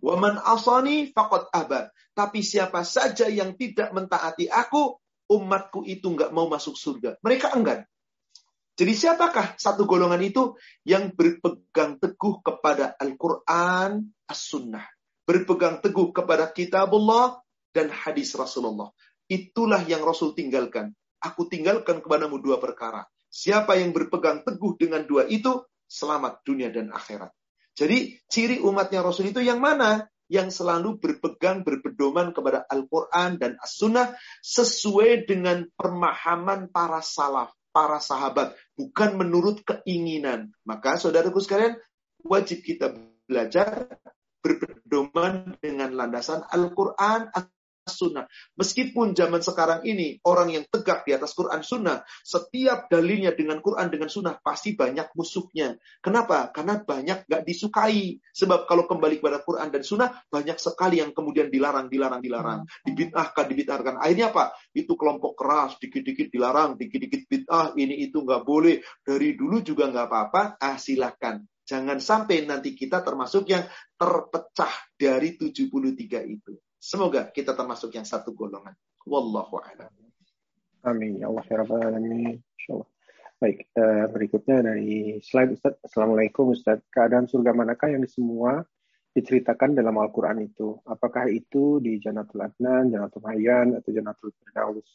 Wa man asani faqad aba. Tapi siapa saja yang tidak mentaati aku, umatku itu enggak mau masuk surga. Mereka enggan. Jadi siapakah satu golongan itu yang berpegang teguh kepada Al-Quran, As-Sunnah. Berpegang teguh kepada kitabullah dan hadis Rasulullah. Itulah yang Rasul tinggalkan. Aku tinggalkan kepadamu dua perkara. Siapa yang berpegang teguh dengan dua itu, selamat dunia dan akhirat. Jadi ciri umatnya Rasul itu yang mana? Yang selalu berpegang, berpedoman kepada Al-Quran dan As-Sunnah sesuai dengan pemahaman para salaf para sahabat, bukan menurut keinginan. Maka saudaraku sekalian, wajib kita belajar berpedoman dengan landasan Al-Quran, sunnah. Meskipun zaman sekarang ini orang yang tegak di atas Quran sunnah, setiap dalilnya dengan Quran dengan sunnah pasti banyak musuhnya. Kenapa? Karena banyak gak disukai. Sebab kalau kembali kepada Quran dan sunnah, banyak sekali yang kemudian dilarang, dilarang, dilarang. Hmm. Dibid'ahkan, dibid'ahkan. Akhirnya apa? Itu kelompok keras, dikit-dikit dilarang, dikit-dikit bid'ah, ini itu nggak boleh. Dari dulu juga nggak apa-apa, ah silahkan. Jangan sampai nanti kita termasuk yang terpecah dari 73 itu. Semoga kita termasuk yang satu golongan. Wallahu a'lam. Amin. Ya Allah ya Rabbal Alamin. Insyaallah. Baik, uh, berikutnya dari slide Ustaz. Assalamualaikum Ustaz. Keadaan surga manakah yang semua diceritakan dalam Al-Quran itu? Apakah itu di Janatul Adnan, Janatul Hayyan, atau Janatul Firdaus?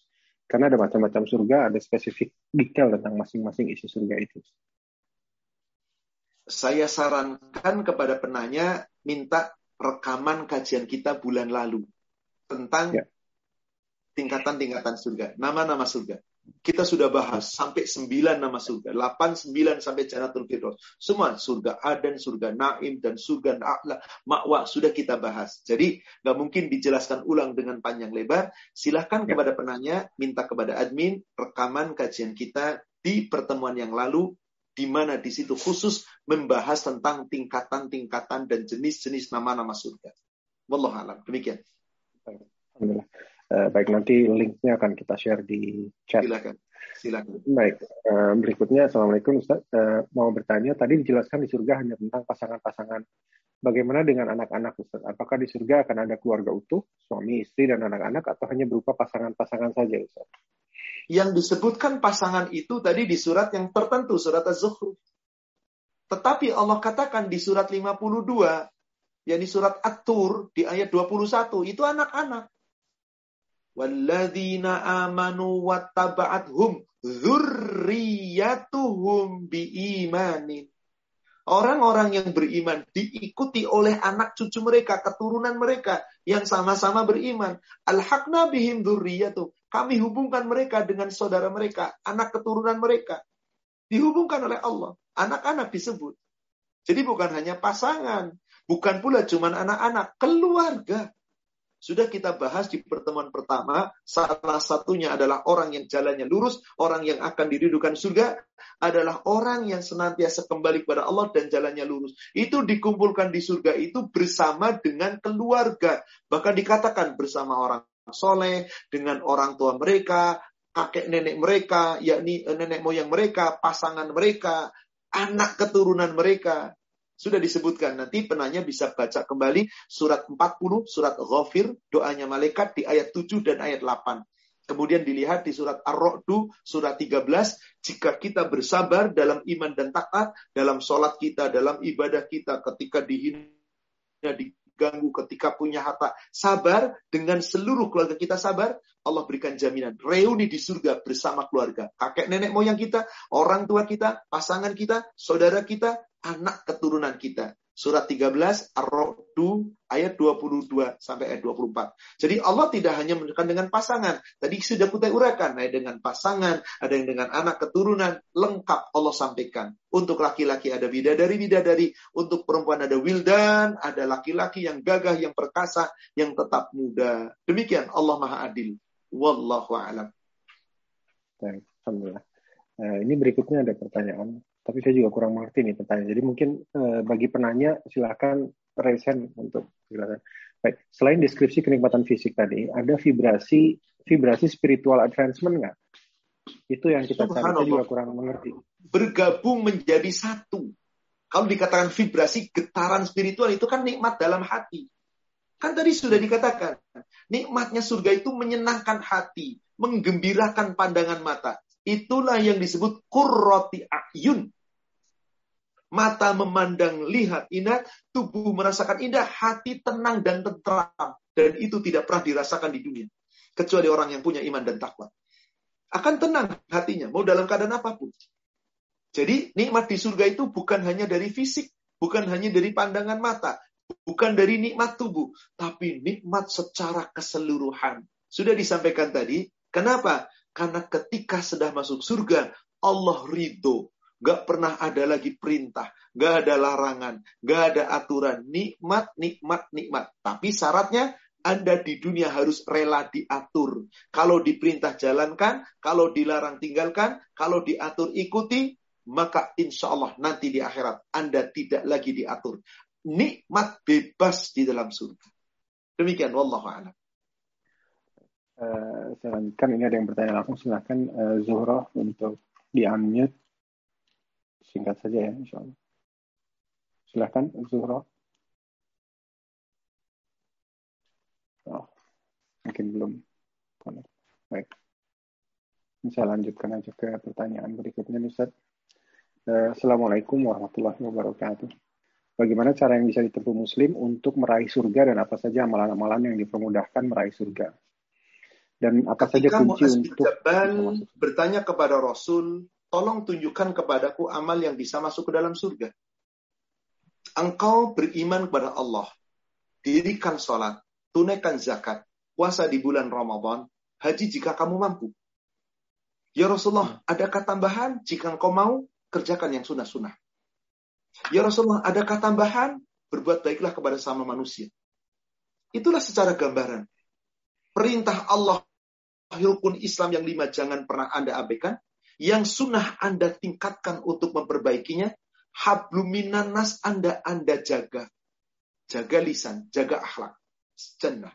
Karena ada macam-macam surga, ada spesifik detail tentang masing-masing isi surga itu. Saya sarankan kepada penanya minta rekaman kajian kita bulan lalu tentang ya. tingkatan-tingkatan surga, nama-nama surga. Kita sudah bahas sampai 9 nama surga, 8, 9 sampai Jannatul Firdaus. Semua surga Aden, surga Naim, dan surga Na'la, Ma'wa sudah kita bahas. Jadi nggak mungkin dijelaskan ulang dengan panjang lebar. Silahkan ya. kepada penanya, minta kepada admin rekaman kajian kita di pertemuan yang lalu di mana di situ khusus membahas tentang tingkatan-tingkatan dan jenis-jenis nama-nama surga. Wallahu alam. Demikian. Alhamdulillah. Uh, baik, nanti linknya akan kita share di chat. Silakan. Silakan. Baik, uh, berikutnya Assalamualaikum Ustaz. Uh, mau bertanya, tadi dijelaskan di surga hanya tentang pasangan-pasangan. Bagaimana dengan anak-anak Ustaz? Apakah di surga akan ada keluarga utuh, suami, istri, dan anak-anak, atau hanya berupa pasangan-pasangan saja Ustaz? yang disebutkan pasangan itu tadi di surat yang tertentu, surat Az-Zukhruf. Tetapi Allah katakan di surat 52, yakni surat At-Tur di ayat 21, itu anak-anak. Walladzina amanu wattaba'athum dzurriyyatuhum biimanin. Orang-orang yang beriman diikuti oleh anak cucu mereka, keturunan mereka yang sama-sama beriman. Al-haqna bihim dzurriyyatuhum. Kami hubungkan mereka dengan saudara mereka, anak keturunan mereka. Dihubungkan oleh Allah. Anak-anak disebut. Jadi bukan hanya pasangan. Bukan pula cuma anak-anak. Keluarga. Sudah kita bahas di pertemuan pertama, salah satunya adalah orang yang jalannya lurus, orang yang akan didudukan surga, adalah orang yang senantiasa kembali kepada Allah dan jalannya lurus. Itu dikumpulkan di surga itu bersama dengan keluarga. Bahkan dikatakan bersama orang soleh, dengan orang tua mereka, kakek nenek mereka, yakni eh, nenek moyang mereka, pasangan mereka, anak keturunan mereka. Sudah disebutkan, nanti penanya bisa baca kembali surat 40, surat Ghafir, doanya malaikat di ayat 7 dan ayat 8. Kemudian dilihat di surat Ar-Ra'du, surat 13, jika kita bersabar dalam iman dan taat, dalam sholat kita, dalam ibadah kita, ketika dihina, di diganggu, ketika punya harta, sabar dengan seluruh keluarga kita sabar, Allah berikan jaminan. Reuni di surga bersama keluarga, kakek nenek moyang kita, orang tua kita, pasangan kita, saudara kita, anak keturunan kita. Surat 13 Ar-Ra'du ayat 22 sampai ayat 24. Jadi Allah tidak hanya menunjukkan dengan pasangan. Tadi sudah kita urakan, ada dengan pasangan, ada yang dengan anak keturunan, lengkap Allah sampaikan. Untuk laki-laki ada bidadari-bidadari, untuk perempuan ada wildan, ada laki-laki yang gagah, yang perkasa, yang tetap muda. Demikian Allah Maha Adil. Wallahu a'lam. Alhamdulillah. Nah, ini berikutnya ada pertanyaan tapi saya juga kurang mengerti nih pertanyaan. Jadi mungkin uh, bagi penanya silakan raise hand untuk silakan. Baik, selain deskripsi kenikmatan fisik tadi, ada vibrasi vibrasi spiritual advancement nggak? Itu yang kita cari juga kurang mengerti. Bergabung menjadi satu. Kalau dikatakan vibrasi getaran spiritual itu kan nikmat dalam hati. Kan tadi sudah dikatakan, nikmatnya surga itu menyenangkan hati, menggembirakan pandangan mata. Itulah yang disebut kurroti ayun. Mata memandang, lihat indah, tubuh merasakan indah, hati tenang dan tentram. Dan itu tidak pernah dirasakan di dunia. Kecuali orang yang punya iman dan takwa. Akan tenang hatinya, mau dalam keadaan apa pun. Jadi nikmat di surga itu bukan hanya dari fisik, bukan hanya dari pandangan mata, bukan dari nikmat tubuh, tapi nikmat secara keseluruhan. Sudah disampaikan tadi, kenapa? Karena ketika sudah masuk surga, Allah ridho. Gak pernah ada lagi perintah, gak ada larangan, gak ada aturan. Nikmat, nikmat, nikmat. Tapi syaratnya anda di dunia harus rela diatur. Kalau diperintah jalankan, kalau dilarang tinggalkan, kalau diatur ikuti, maka insya Allah nanti di akhirat Anda tidak lagi diatur. Nikmat bebas di dalam surga. Demikian, wallahu a'lam. Uh, kan ini ada yang bertanya langsung silahkan uh, Zuhro untuk di unmute singkat saja ya insya Allah silahkan Zuhro oh, mungkin belum. Baik. Saya lanjutkan aja ke pertanyaan berikutnya Ustaz. Uh, Assalamualaikum warahmatullahi wabarakatuh. Bagaimana cara yang bisa ditempuh Muslim untuk meraih surga dan apa saja amalan-amalan yang dipermudahkan meraih surga? Dan apa Ketika saja kunci untuk bertanya kepada Rasul, tolong tunjukkan kepadaku amal yang bisa masuk ke dalam surga. Engkau beriman kepada Allah, dirikan sholat, tunaikan zakat, puasa di bulan Ramadan, haji jika kamu mampu. Ya Rasulullah, adakah tambahan jika engkau mau kerjakan yang sunnah-sunnah? Ya Rasulullah, adakah tambahan? Berbuat baiklah kepada sama manusia. Itulah secara gambaran perintah Allah rukun Islam yang lima jangan pernah Anda abaikan. Yang sunnah Anda tingkatkan untuk memperbaikinya. Habluminanas Anda Anda jaga. Jaga lisan, jaga akhlak. Jannah.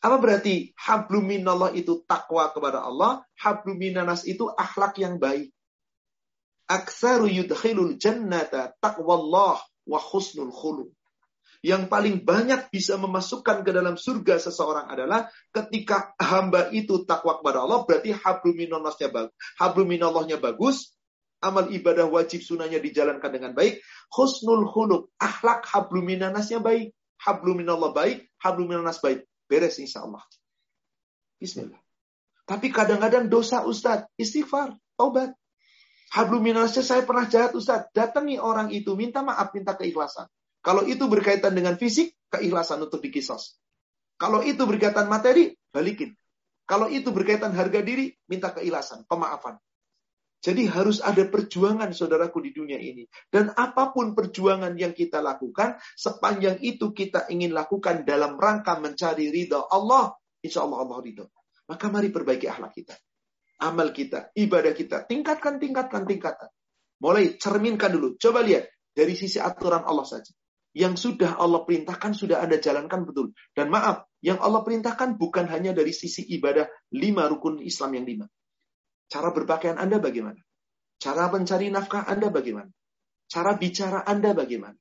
Apa berarti habluminallah itu takwa kepada Allah, habluminanas itu akhlak yang baik. Aksaru yudkhilul jannata taqwallah wa husnul khuluq yang paling banyak bisa memasukkan ke dalam surga seseorang adalah ketika hamba itu takwa kepada Allah, berarti habluminallahnya bagus. Habluminallahnya bagus, amal ibadah wajib sunahnya dijalankan dengan baik, husnul huluk, akhlak habluminanasnya baik, habluminallah baik, habluminanas baik. Beres insya Allah. Bismillah. Tapi kadang-kadang dosa Ustadz, istighfar, taubat. Habluminanasnya saya pernah jahat Ustadz. Datangi orang itu, minta maaf, minta keikhlasan. Kalau itu berkaitan dengan fisik, keikhlasan untuk dikisos. Kalau itu berkaitan materi, balikin. Kalau itu berkaitan harga diri, minta keikhlasan, pemaafan. Jadi harus ada perjuangan saudaraku di dunia ini. Dan apa pun perjuangan yang kita lakukan, sepanjang itu kita ingin lakukan dalam rangka mencari ridha Allah, insya Allah Allah ridha. Maka mari perbaiki akhlak kita. Amal kita, ibadah kita. Tingkatkan, tingkatkan, tingkatkan. Mulai cerminkan dulu. Coba lihat dari sisi aturan Allah saja yang sudah Allah perintahkan sudah Anda jalankan betul. Dan maaf, yang Allah perintahkan bukan hanya dari sisi ibadah lima rukun Islam yang lima. Cara berpakaian Anda bagaimana? Cara mencari nafkah Anda bagaimana? Cara bicara Anda bagaimana?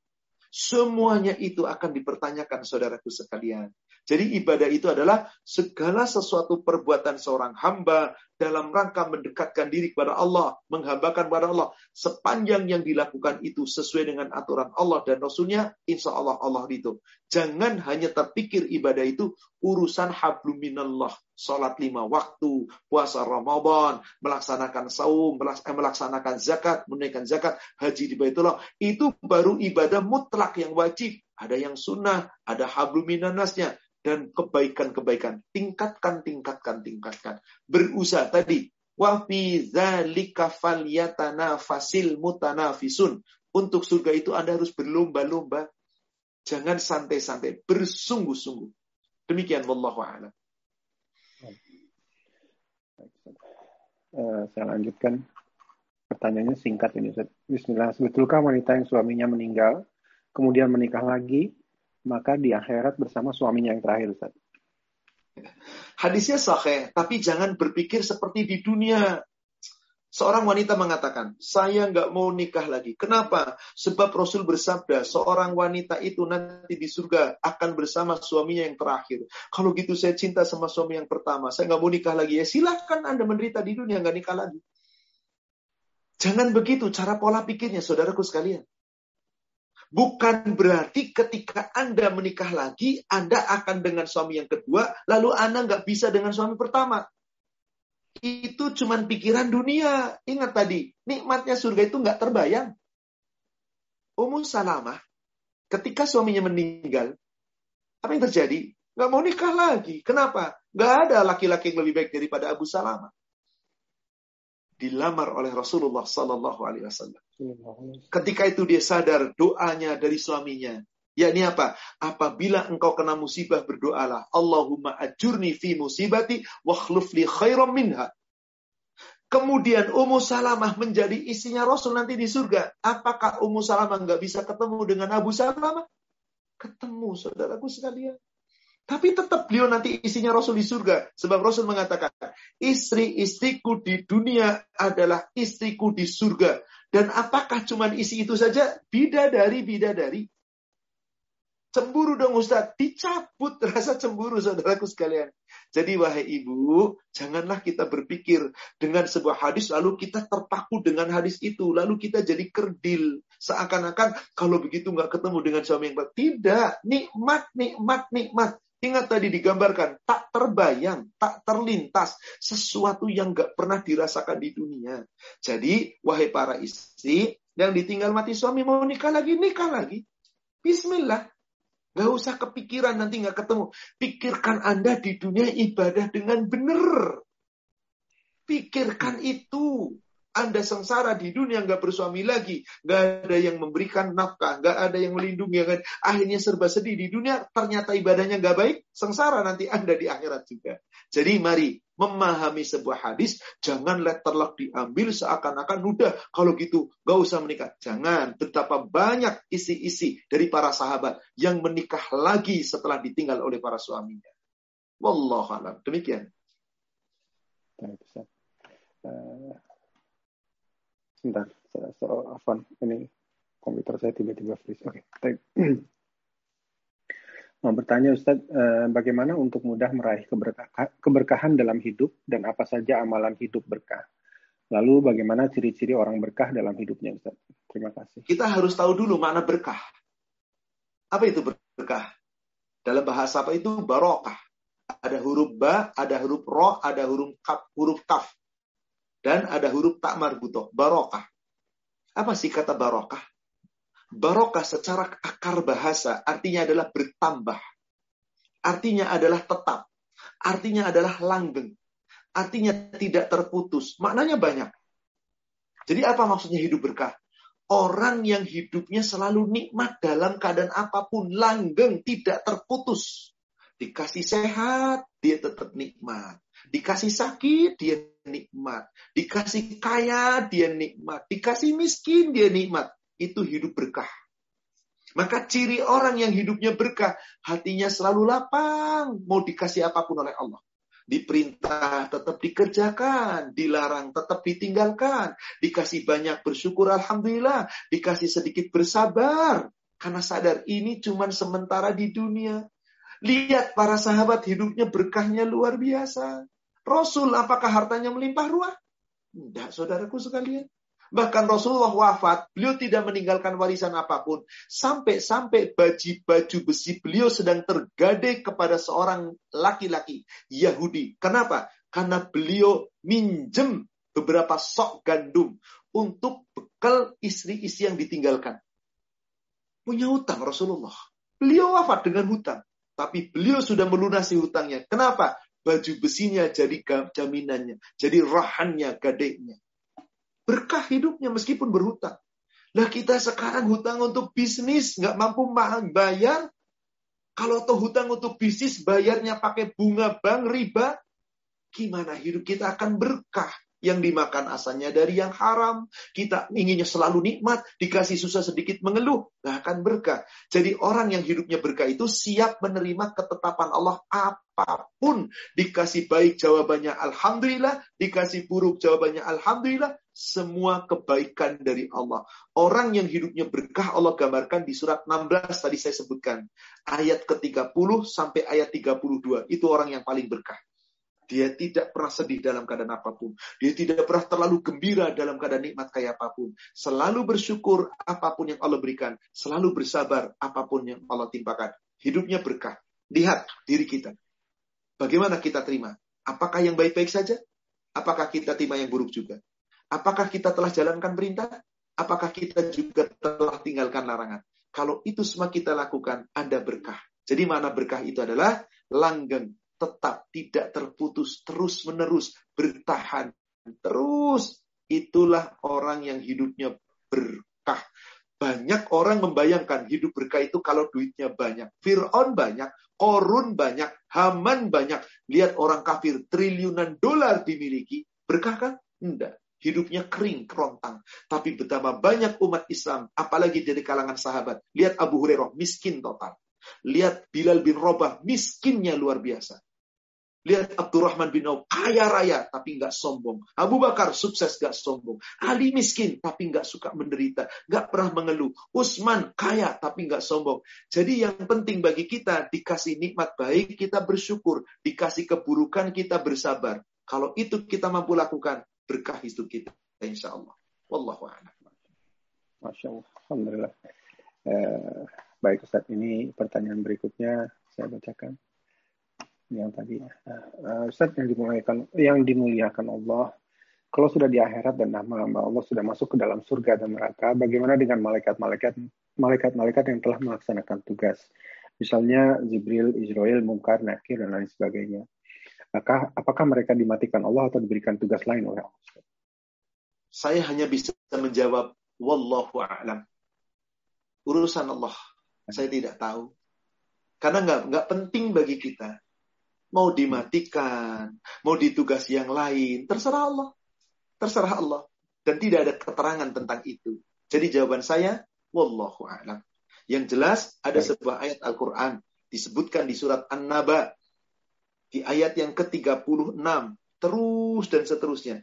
Semuanya itu akan dipertanyakan saudaraku sekalian. Jadi ibadah itu adalah segala sesuatu perbuatan seorang hamba dalam rangka mendekatkan diri kepada Allah, menghambakan kepada Allah. Sepanjang yang dilakukan itu sesuai dengan aturan Allah dan Rasulnya, insya Allah Allah itu. Jangan hanya terpikir ibadah itu urusan habluminallah. Sholat lima waktu, puasa Ramadan, melaksanakan saum, eh, melaksanakan zakat, menunaikan zakat, haji di Baitullah. Itu baru ibadah mutlak yang wajib. Ada yang sunnah, ada habluminanasnya dan kebaikan-kebaikan. Tingkatkan, tingkatkan, tingkatkan. Berusaha tadi. Wa fi dzalika falyatanafasil mutanafisun. Untuk surga itu Anda harus berlomba-lomba. Jangan santai-santai, bersungguh-sungguh. Demikian wallahu a'lam. Uh, saya lanjutkan pertanyaannya singkat ini Bismillah. Sebetulkah wanita yang suaminya meninggal kemudian menikah lagi maka di akhirat bersama suaminya yang terakhir Ustaz. Hadisnya sahih, tapi jangan berpikir seperti di dunia. Seorang wanita mengatakan, saya nggak mau nikah lagi. Kenapa? Sebab Rasul bersabda, seorang wanita itu nanti di surga akan bersama suaminya yang terakhir. Kalau gitu saya cinta sama suami yang pertama, saya nggak mau nikah lagi. Ya silahkan Anda menderita di dunia, nggak nikah lagi. Jangan begitu cara pola pikirnya, saudaraku sekalian. Bukan berarti ketika Anda menikah lagi, Anda akan dengan suami yang kedua, lalu Anda nggak bisa dengan suami pertama. Itu cuma pikiran dunia. Ingat tadi, nikmatnya surga itu nggak terbayang. Umum Salamah, ketika suaminya meninggal, apa yang terjadi? Nggak mau nikah lagi. Kenapa? Nggak ada laki-laki yang lebih baik daripada Abu Salamah dilamar oleh Rasulullah Sallallahu Alaihi Wasallam. Ketika itu dia sadar doanya dari suaminya. Yakni apa? Apabila engkau kena musibah berdoalah. Allahumma ajurni fi musibati wa khlufli khairam minha. Kemudian Ummu Salamah menjadi istrinya Rasul nanti di surga. Apakah Ummu Salamah nggak bisa ketemu dengan Abu Salamah? Ketemu, saudaraku sekalian. Tapi tetap beliau nanti isinya Rasul di surga. Sebab Rasul mengatakan, istri-istriku di dunia adalah istriku di surga. Dan apakah cuma isi itu saja? Bidadari-bidadari. Cemburu dong Ustaz. Dicabut rasa cemburu saudaraku sekalian. Jadi wahai ibu, janganlah kita berpikir dengan sebuah hadis lalu kita terpaku dengan hadis itu. Lalu kita jadi kerdil. Seakan-akan kalau begitu nggak ketemu dengan suami yang baik. Tidak. Nikmat, nikmat, nikmat. Ingat tadi digambarkan, tak terbayang, tak terlintas, sesuatu yang gak pernah dirasakan di dunia. Jadi, wahai para istri, yang ditinggal mati suami mau nikah lagi, nikah lagi. Bismillah. Gak usah kepikiran nanti gak ketemu. Pikirkan Anda di dunia ibadah dengan benar. Pikirkan itu. Anda sengsara di dunia nggak bersuami lagi, nggak ada yang memberikan nafkah, nggak ada yang melindungi, kan? akhirnya serba sedih di dunia. Ternyata ibadahnya nggak baik, sengsara nanti Anda di akhirat juga. Jadi mari memahami sebuah hadis, jangan letterlock diambil seakan-akan udah kalau gitu nggak usah menikah. Jangan. Betapa banyak isi-isi dari para sahabat yang menikah lagi setelah ditinggal oleh para suaminya. Wallahualam. Demikian. Uh, Sebentar, so, Afan, ini komputer saya tiba-tiba freeze. Oke, okay. Mau bertanya Ustadz, eh, bagaimana untuk mudah meraih keberkahan dalam hidup dan apa saja amalan hidup berkah? Lalu bagaimana ciri-ciri orang berkah dalam hidupnya Ustadz? Terima kasih. Kita harus tahu dulu mana berkah. Apa itu berkah? Dalam bahasa apa itu barokah? Ada huruf ba, ada huruf ro, ada huruf kaf. Huruf kaf. Dan ada huruf tak marbutoh, barokah. Apa sih kata barokah? Barokah secara akar bahasa artinya adalah bertambah. Artinya adalah tetap. Artinya adalah langgeng. Artinya tidak terputus. Maknanya banyak. Jadi apa maksudnya hidup berkah? Orang yang hidupnya selalu nikmat dalam keadaan apa pun, langgeng, tidak terputus. Dikasih sehat, dia tetap nikmat. Dikasih sakit, dia nikmat. Dikasih kaya, dia nikmat. Dikasih miskin, dia nikmat. Itu hidup berkah. Maka ciri orang yang hidupnya berkah, hatinya selalu lapang, mau dikasih apa pun oleh Allah. Diperintah tetap dikerjakan, dilarang tetap ditinggalkan, dikasih banyak bersyukur alhamdulillah, dikasih sedikit bersabar. Karena sadar ini cuma sementara di dunia. Lihat para sahabat hidupnya berkahnya luar biasa. Rasul apakah hartanya melimpah ruah? Tidak, saudaraku sekalian. Bahkan Rasulullah wafat, beliau tidak meninggalkan warisan apa pun. Sampai-sampai baju-baju besi beliau sedang tergadai kepada seorang laki-laki Yahudi. Kenapa? Karena beliau minjem beberapa sok gandum untuk bekal istri-istri yang ditinggalkan. Punya hutang Rasulullah. Beliau wafat dengan hutang. Tapi beliau sudah melunasi hutangnya. Kenapa? Baju besinya jadi jaminannya. Jadi rahannya, gadeknya berkah hidupnya meskipun berhutang. Lah kita sekarang hutang untuk bisnis, nggak mampu bayar. Kalau toh hutang untuk bisnis, bayarnya pakai bunga bank riba, gimana hidup kita akan berkah? Yang dimakan asalnya dari yang haram. Kita inginnya selalu nikmat, dikasih susah sedikit mengeluh, nggak akan berkah. Jadi orang yang hidupnya berkah itu siap menerima ketetapan Allah apa pun. Dikasih baik jawabannya Alhamdulillah, dikasih buruk jawabannya Alhamdulillah, semua kebaikan dari Allah. Orang yang hidupnya berkah Allah gambarkan di surat 16 tadi saya sebutkan. Ayat ke-30 sampai ayat 32. Itu orang yang paling berkah. Dia tidak pernah sedih dalam keadaan apa pun. Dia tidak pernah terlalu gembira dalam keadaan nikmat kayak apa pun. Selalu bersyukur apa pun yang Allah berikan. Selalu bersabar apa pun yang Allah timpakan. Hidupnya berkah. Lihat diri kita. Bagaimana kita terima? Apakah yang baik-baik saja? Apakah kita terima yang buruk juga? Apakah kita telah jalankan perintah? Apakah kita juga telah tinggalkan larangan? Kalau itu semua kita lakukan, Anda berkah. Jadi mana berkah itu adalah langgeng, tetap, tidak terputus, terus-menerus, bertahan, terus. Itulah orang yang hidupnya berkah. Banyak orang membayangkan hidup berkah itu kalau duitnya banyak. Fir'aun banyak, Korun banyak, Haman banyak. Lihat orang kafir triliunan dolar dimiliki. Berkah kan? Enggak hidupnya kering, kerontang. Tapi betapa banyak umat Islam, apalagi dari kalangan sahabat. Lihat Abu Hurairah, miskin total. Lihat Bilal bin Robah, miskinnya luar biasa. Lihat Abdurrahman bin Auf, kaya raya tapi nggak sombong. Abu Bakar sukses nggak sombong. Ali miskin tapi nggak suka menderita, nggak pernah mengeluh. Usman kaya tapi nggak sombong. Jadi yang penting bagi kita dikasih nikmat baik kita bersyukur, dikasih keburukan kita bersabar. Kalau itu kita mampu lakukan, berkah hidup kita insya Allah. Wallahu a'lam. Masya Allah. Alhamdulillah. Eh, baik Ustaz, ini pertanyaan berikutnya saya bacakan. Yang tadi. Uh, Ustaz yang dimuliakan, yang dimuliakan Allah, kalau sudah di akhirat dan nama-nama Allah sudah masuk ke dalam surga dan neraka, bagaimana dengan malaikat-malaikat malaikat-malaikat yang telah melaksanakan tugas? Misalnya Jibril, Israel, Mungkar, Nakir, dan lain sebagainya. Apakah, apakah mereka dimatikan Allah atau diberikan tugas lain oleh Allah? Saya hanya bisa menjawab, Wallahu a'lam. Urusan Allah. Saya tidak tahu. Karena nggak nggak penting bagi kita. Mau dimatikan, mau ditugas yang lain, terserah Allah. Terserah Allah. Dan tidak ada keterangan tentang itu. Jadi jawaban saya, Wallahu a'lam. Yang jelas ada sebuah ayat Al-Quran disebutkan di surat An-Naba di ayat yang ke-36 terus dan seterusnya.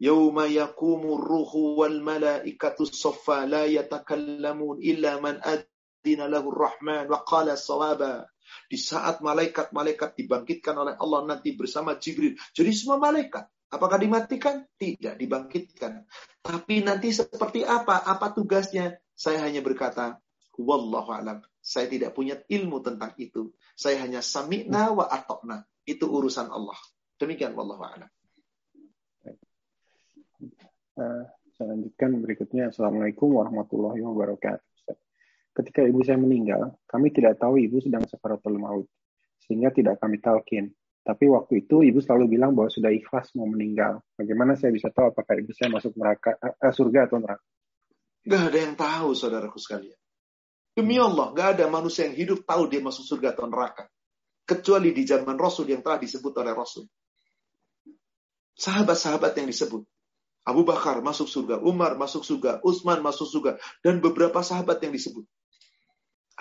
Yauma yaqumu ruhu wal malaikatu saffa la yatakallamun illa man adina lahu rahman wa qala sawaba. Di saat malaikat-malaikat dibangkitkan oleh Allah nanti bersama Jibril. Jadi semua malaikat. Apakah dimatikan? Tidak dibangkitkan. Tapi nanti seperti apa? Apa tugasnya? Saya hanya berkata, Wallahu alam. Saya tidak punya ilmu tentang itu. Saya hanya sami'na wa atokna. Itu urusan Allah. Demikian wallahu a'lam. Uh, saya lanjutkan berikutnya. Assalamualaikum warahmatullahi wabarakatuh. Ketika ibu saya meninggal, kami tidak tahu ibu sedang sekaratul maut, sehingga tidak kami talkin. Tapi waktu itu ibu selalu bilang bahwa sudah ikhlas mau meninggal. Bagaimana saya bisa tahu apakah ibu saya masuk neraka, uh, surga atau neraka? Gak ada yang tahu, saudaraku sekalian. Demi Allah, gak ada manusia yang hidup tahu dia masuk surga atau neraka. Kecuali di zaman Rasul yang telah disebut oleh Rasul. Sahabat-sahabat yang disebut. Abu Bakar masuk surga, Umar masuk surga, Utsman masuk surga, dan beberapa sahabat yang disebut.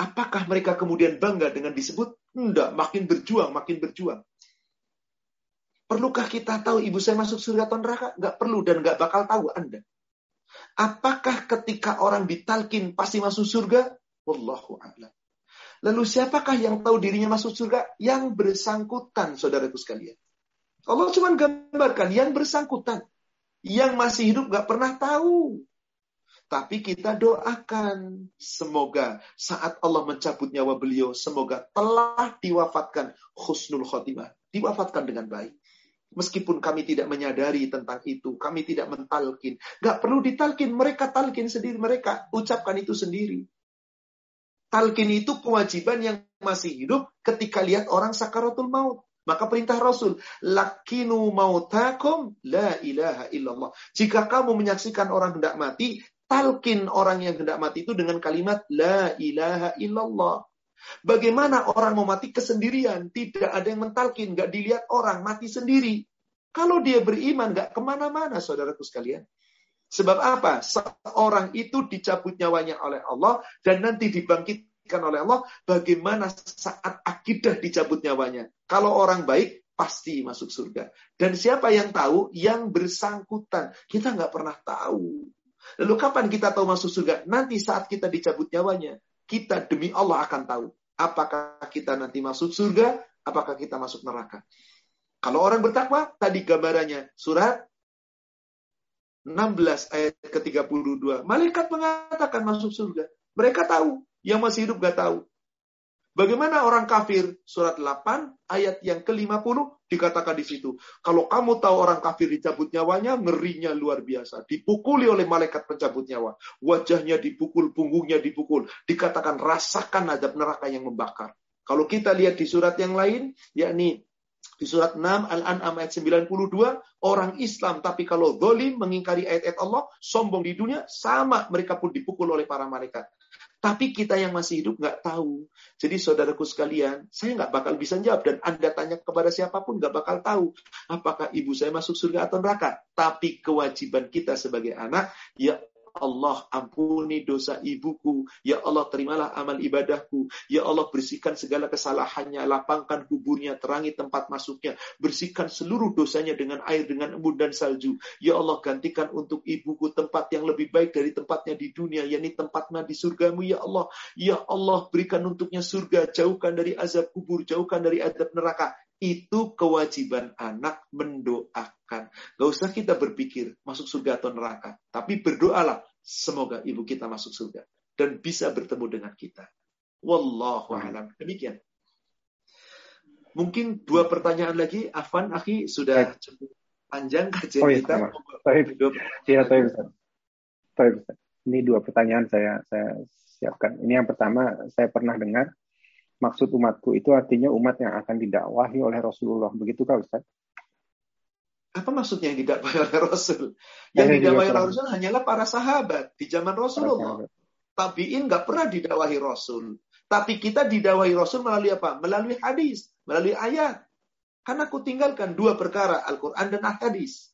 Apakah mereka kemudian bangga dengan disebut? Tidak, makin berjuang, makin berjuang. Perlukah kita tahu ibu saya masuk surga atau neraka? Nggak perlu dan nggak bakal tahu Anda. Apakah ketika orang ditalkin pasti masuk surga? Wallahu a'lam. Lalu siapakah yang tahu dirinya masuk surga? Yang bersangkutan, saudaraku sekalian. Allah cuma gambarkan yang bersangkutan. Yang masih hidup gak pernah tahu. Tapi kita doakan semoga saat Allah mencabut nyawa beliau, semoga telah diwafatkan khusnul khotimah. Diwafatkan dengan baik. Meskipun kami tidak menyadari tentang itu, kami tidak mentalkin. Gak perlu ditalkin, mereka talkin sendiri, mereka ucapkan itu sendiri. Talkin itu kewajiban yang masih hidup ketika lihat orang sakaratul maut. Maka perintah Rasul, lakinu mautakum la ilaha illallah. Jika kamu menyaksikan orang hendak mati, talkin orang yang hendak mati itu dengan kalimat La ilaha illallah. Bagaimana orang mau mati kesendirian? Tidak ada yang mentalkin, nggak dilihat orang, mati sendiri. Kalau dia beriman, nggak ke mana-mana, saudaraku sekalian. Sebab apa? Seorang itu dicabut nyawanya oleh Allah dan nanti dibangkitkan oleh Allah. Bagaimana saat akidah dicabut nyawanya? Kalau orang baik, pasti masuk surga. Dan siapa yang tahu? Yang bersangkutan. Kita nggak pernah tahu. Lalu kapan kita tahu masuk surga? Nanti saat kita dicabut nyawanya. Kita demi Allah akan tahu. Apakah kita nanti masuk surga? Apakah kita masuk neraka? Kalau orang bertakwa, tadi gambarannya surat 16 ayat ke-32. Malaikat mengatakan masuk surga. Mereka tahu. Yang masih hidup gak tahu. Bagaimana orang kafir? Surat 8 ayat yang ke-50 dikatakan di situ. Kalau kamu tahu orang kafir dicabut nyawanya, ngerinya luar biasa. Dipukuli oleh malaikat pencabut nyawa. Wajahnya dipukul, punggungnya dipukul. Dikatakan rasakan adab neraka yang membakar. Kalau kita lihat di surat yang lain, yakni di surat 6 Al-An'am ayat 92, orang Islam tapi kalau dolim mengingkari ayat-ayat Allah, sombong di dunia, sama mereka pun dipukul oleh para malaikat. Tapi kita yang masih hidup nggak tahu. Jadi saudaraku sekalian, saya nggak bakal bisa jawab. Dan Anda tanya kepada siapa pun nggak bakal tahu. Apakah ibu saya masuk surga atau neraka. Tapi kewajiban kita sebagai anak, ya Allah ampuni dosa ibuku. Ya Allah terimalah amal ibadahku. Ya Allah bersihkan segala kesalahannya. Lapangkan kuburnya, terangi tempat masuknya. Bersihkan seluruh dosanya dengan air, dengan embun dan salju. Ya Allah gantikan untuk ibuku tempat yang lebih baik dari tempatnya di dunia. yakni tempatnya di surgamu ya Allah. Ya Allah berikan untuknya surga. Jauhkan dari azab kubur. Jauhkan dari azab neraka. Itu kewajiban anak mendoakan. Gak usah kita berpikir masuk surga atau neraka. Tapi berdoalah semoga ibu kita masuk surga. Dan bisa bertemu dengan kita. Wallahu a'lam. Demikian. Mungkin dua pertanyaan lagi. Afan, Akhi, sudah cukup panjang kajian oh, iya, kita. Iya, tapi Ustaz. Ini dua pertanyaan saya saya siapkan. Ini yang pertama, saya pernah dengar maksud umatku itu artinya umat yang akan didakwahi oleh Rasulullah. Begitu kah Ustaz? Apa maksudnya yang didakwahi oleh Rasul? Yang ya, didakwahi oleh Rasul hanyalah para sahabat di zaman Rasulullah. Tabiin nggak pernah didakwahi Rasul. Tapi kita didakwahi Rasul melalui apa? Melalui hadis, melalui ayat. Karena aku tinggalkan dua perkara, Al-Quran dan Al-Hadis.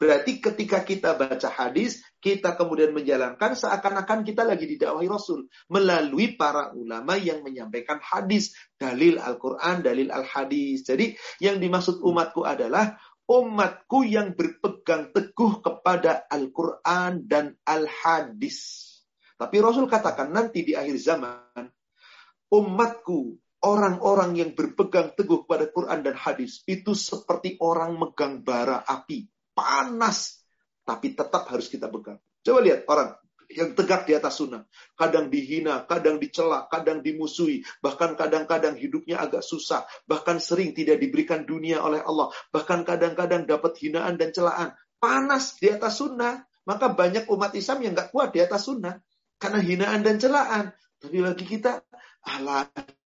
Berarti ketika kita baca hadis, kita kemudian menjalankan seakan-akan kita lagi didakwahi Rasul melalui para ulama yang menyampaikan hadis, dalil Al-Qur'an, dalil Al-Hadis. Jadi yang dimaksud umatku adalah umatku yang berpegang teguh kepada Al-Qur'an dan Al-Hadis. Tapi Rasul katakan nanti di akhir zaman umatku orang-orang yang berpegang teguh pada Quran dan hadis itu seperti orang megang bara api panas, tapi tetap harus kita pegang. Coba lihat orang yang tegak di atas sunnah. Kadang dihina, kadang dicela, kadang dimusuhi. Bahkan kadang-kadang hidupnya agak susah. Bahkan sering tidak diberikan dunia oleh Allah. Bahkan kadang-kadang dapat hinaan dan celaan. Panas di atas sunnah. Maka banyak umat Islam yang gak kuat di atas sunnah. Karena hinaan dan celaan. Tapi lagi kita, Allah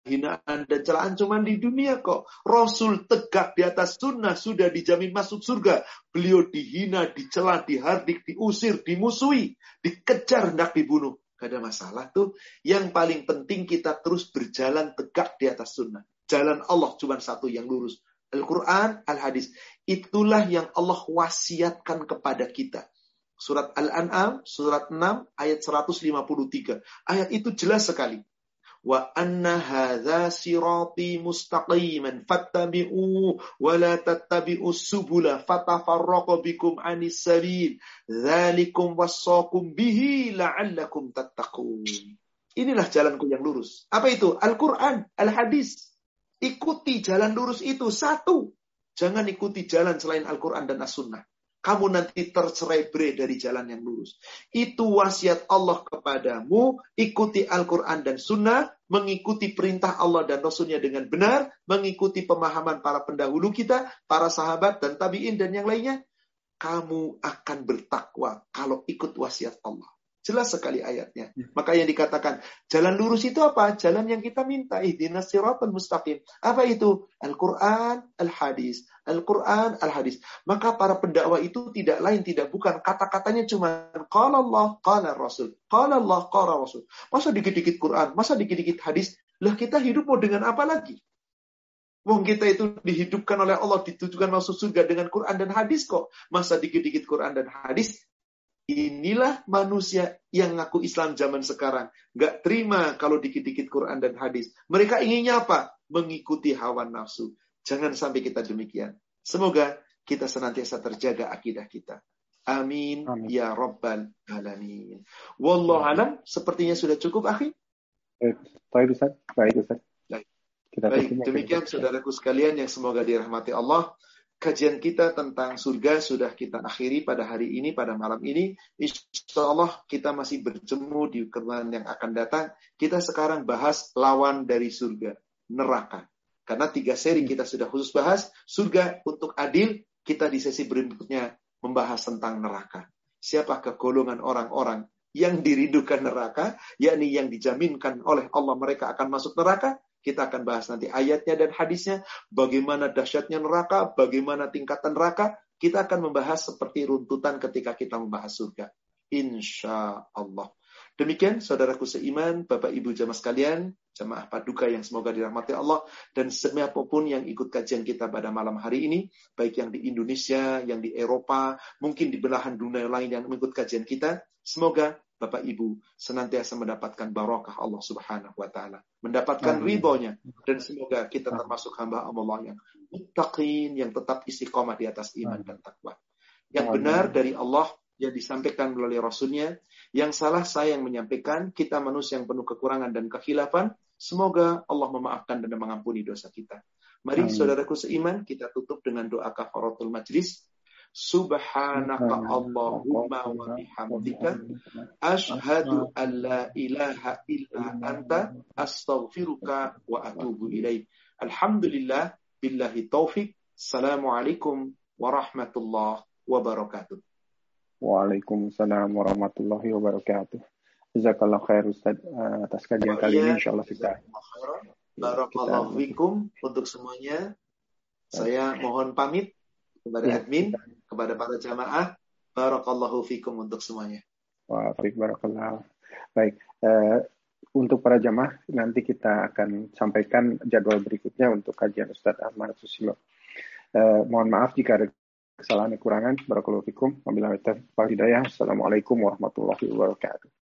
hinaan dan celaan cuma di dunia kok. Rasul tegak di atas sunnah sudah dijamin masuk surga. Beliau dihina, dicela, dihardik, diusir, dimusuhi, dikejar hendak dibunuh. Gak ada masalah tuh. Yang paling penting kita terus berjalan tegak di atas sunnah. Jalan Allah cuma satu yang lurus. Al-Quran, Al-Hadis. Itulah yang Allah wasiatkan kepada kita. Surat Al-An'am, surat 6, ayat 153. Ayat itu jelas sekali wa anna hadza sirati mustaqiman fattabi'u wa la tattabi'us subula fatafarraqu bikum anis sabil dzalikum wassaqum bihi la'allakum tattaqun Inilah jalanku yang lurus. Apa itu? Al-Quran, Al-Hadis. Ikuti jalan lurus itu. Satu. Jangan ikuti jalan selain Al-Quran dan As-Sunnah. Kamu nanti tercerai bre dari jalan yang lurus. Itu wasiat Allah kepadamu. Ikuti Al-Quran dan Sunnah. Mengikuti perintah Allah dan Rasulnya dengan benar. Mengikuti pemahaman para pendahulu kita. Para sahabat dan tabi'in dan yang lainnya. Kamu akan bertakwa kalau ikut wasiat Allah. Jelas sekali ayatnya. Ya. Maka yang dikatakan jalan lurus itu apa? Jalan yang kita minta. Ihdinas siratal mustaqim. Apa itu? Al-Quran, Al-Hadis. Al-Quran, Al-Hadis. Maka para pendakwa itu tidak lain, tidak bukan. Kata-katanya cuma Qala Allah, Qala Rasul. Qala Allah, Qala Rasul. Masa dikit-dikit Quran, masa dikit-dikit hadis. Lah kita hidup mau dengan apa lagi? Wong kita itu dihidupkan oleh Allah, ditujukan masuk surga dengan Quran dan hadis kok. Masa dikit-dikit Quran dan hadis, Inilah manusia yang ngaku Islam zaman sekarang. Gak terima kalau dikit-dikit Quran dan hadis. Mereka inginnya apa? Mengikuti hawa nafsu. Jangan sampai kita demikian. Semoga kita senantiasa terjaga akidah kita. Amin, Amin. ya Rabbal Alamin. Wallahu alam, sepertinya sudah cukup, akhi. Baik, Ustaz. Baik, Ustaz. Baik, kita Baik demikian saudaraku sekalian yang semoga dirahmati Allah kajian kita tentang surga sudah kita akhiri pada hari ini, pada malam ini. Insya Allah kita masih berjemu di kemudian yang akan datang. Kita sekarang bahas lawan dari surga, neraka. Karena tiga seri kita sudah khusus bahas, surga untuk adil, kita di sesi berikutnya membahas tentang neraka. Siapakah golongan orang-orang yang diridukan neraka, yakni yang dijaminkan oleh Allah mereka akan masuk neraka, kita akan bahas nanti ayatnya dan hadisnya, bagaimana dahsyatnya neraka, bagaimana tingkatan neraka. Kita akan membahas seperti runtutan ketika kita membahas surga. Insya Allah. Demikian saudaraku seiman, Bapak Ibu jamaah sekalian, jamaah paduka yang semoga dirahmati Allah, dan siapa pun yang ikut kajian kita pada malam hari ini, baik yang di Indonesia, yang di Eropa, mungkin di belahan dunia lain yang mengikut kajian kita, semoga Bapak Ibu senantiasa mendapatkan barokah Allah Subhanahu wa taala, mendapatkan ridhonya. Dan semoga kita termasuk hamba Allah yang muttaqin yang tetap istiqomah di atas iman dan takwa. Yang benar dari Allah yang disampaikan melalui Rasulnya, yang salah saya yang menyampaikan, kita manusia yang penuh kekurangan dan kekhilafan, semoga Allah memaafkan dan mengampuni dosa kita. Mari saudaraku seiman, kita tutup dengan doa kafaratul majlis. Subhanaka Allahumma wa bihamdika ashhadu an la ilaha illa anta astaghfiruka wa atubu ilaik. Alhamdulillah billahi taufik. Assalamualaikum warahmatullahi wabarakatuh. Waalaikumsalam warahmatullahi wabarakatuh. Jazakallah khair Ustaz eh, atas kajian kali ini insyaallah kita Barakallahu fikum untuk semuanya. Saya mohon pamit kepada ya, admin kepada para jamaah. Barakallahu fikum untuk semuanya. Wah, baik barakallah. Baik, uh, untuk para jamaah nanti kita akan sampaikan jadwal berikutnya untuk kajian Ustadz Ahmad Susilo. Uh, mohon maaf jika ada kesalahan kekurangan. Barakallahu fikum. Wabillahi taufiq Assalamualaikum warahmatullahi wabarakatuh.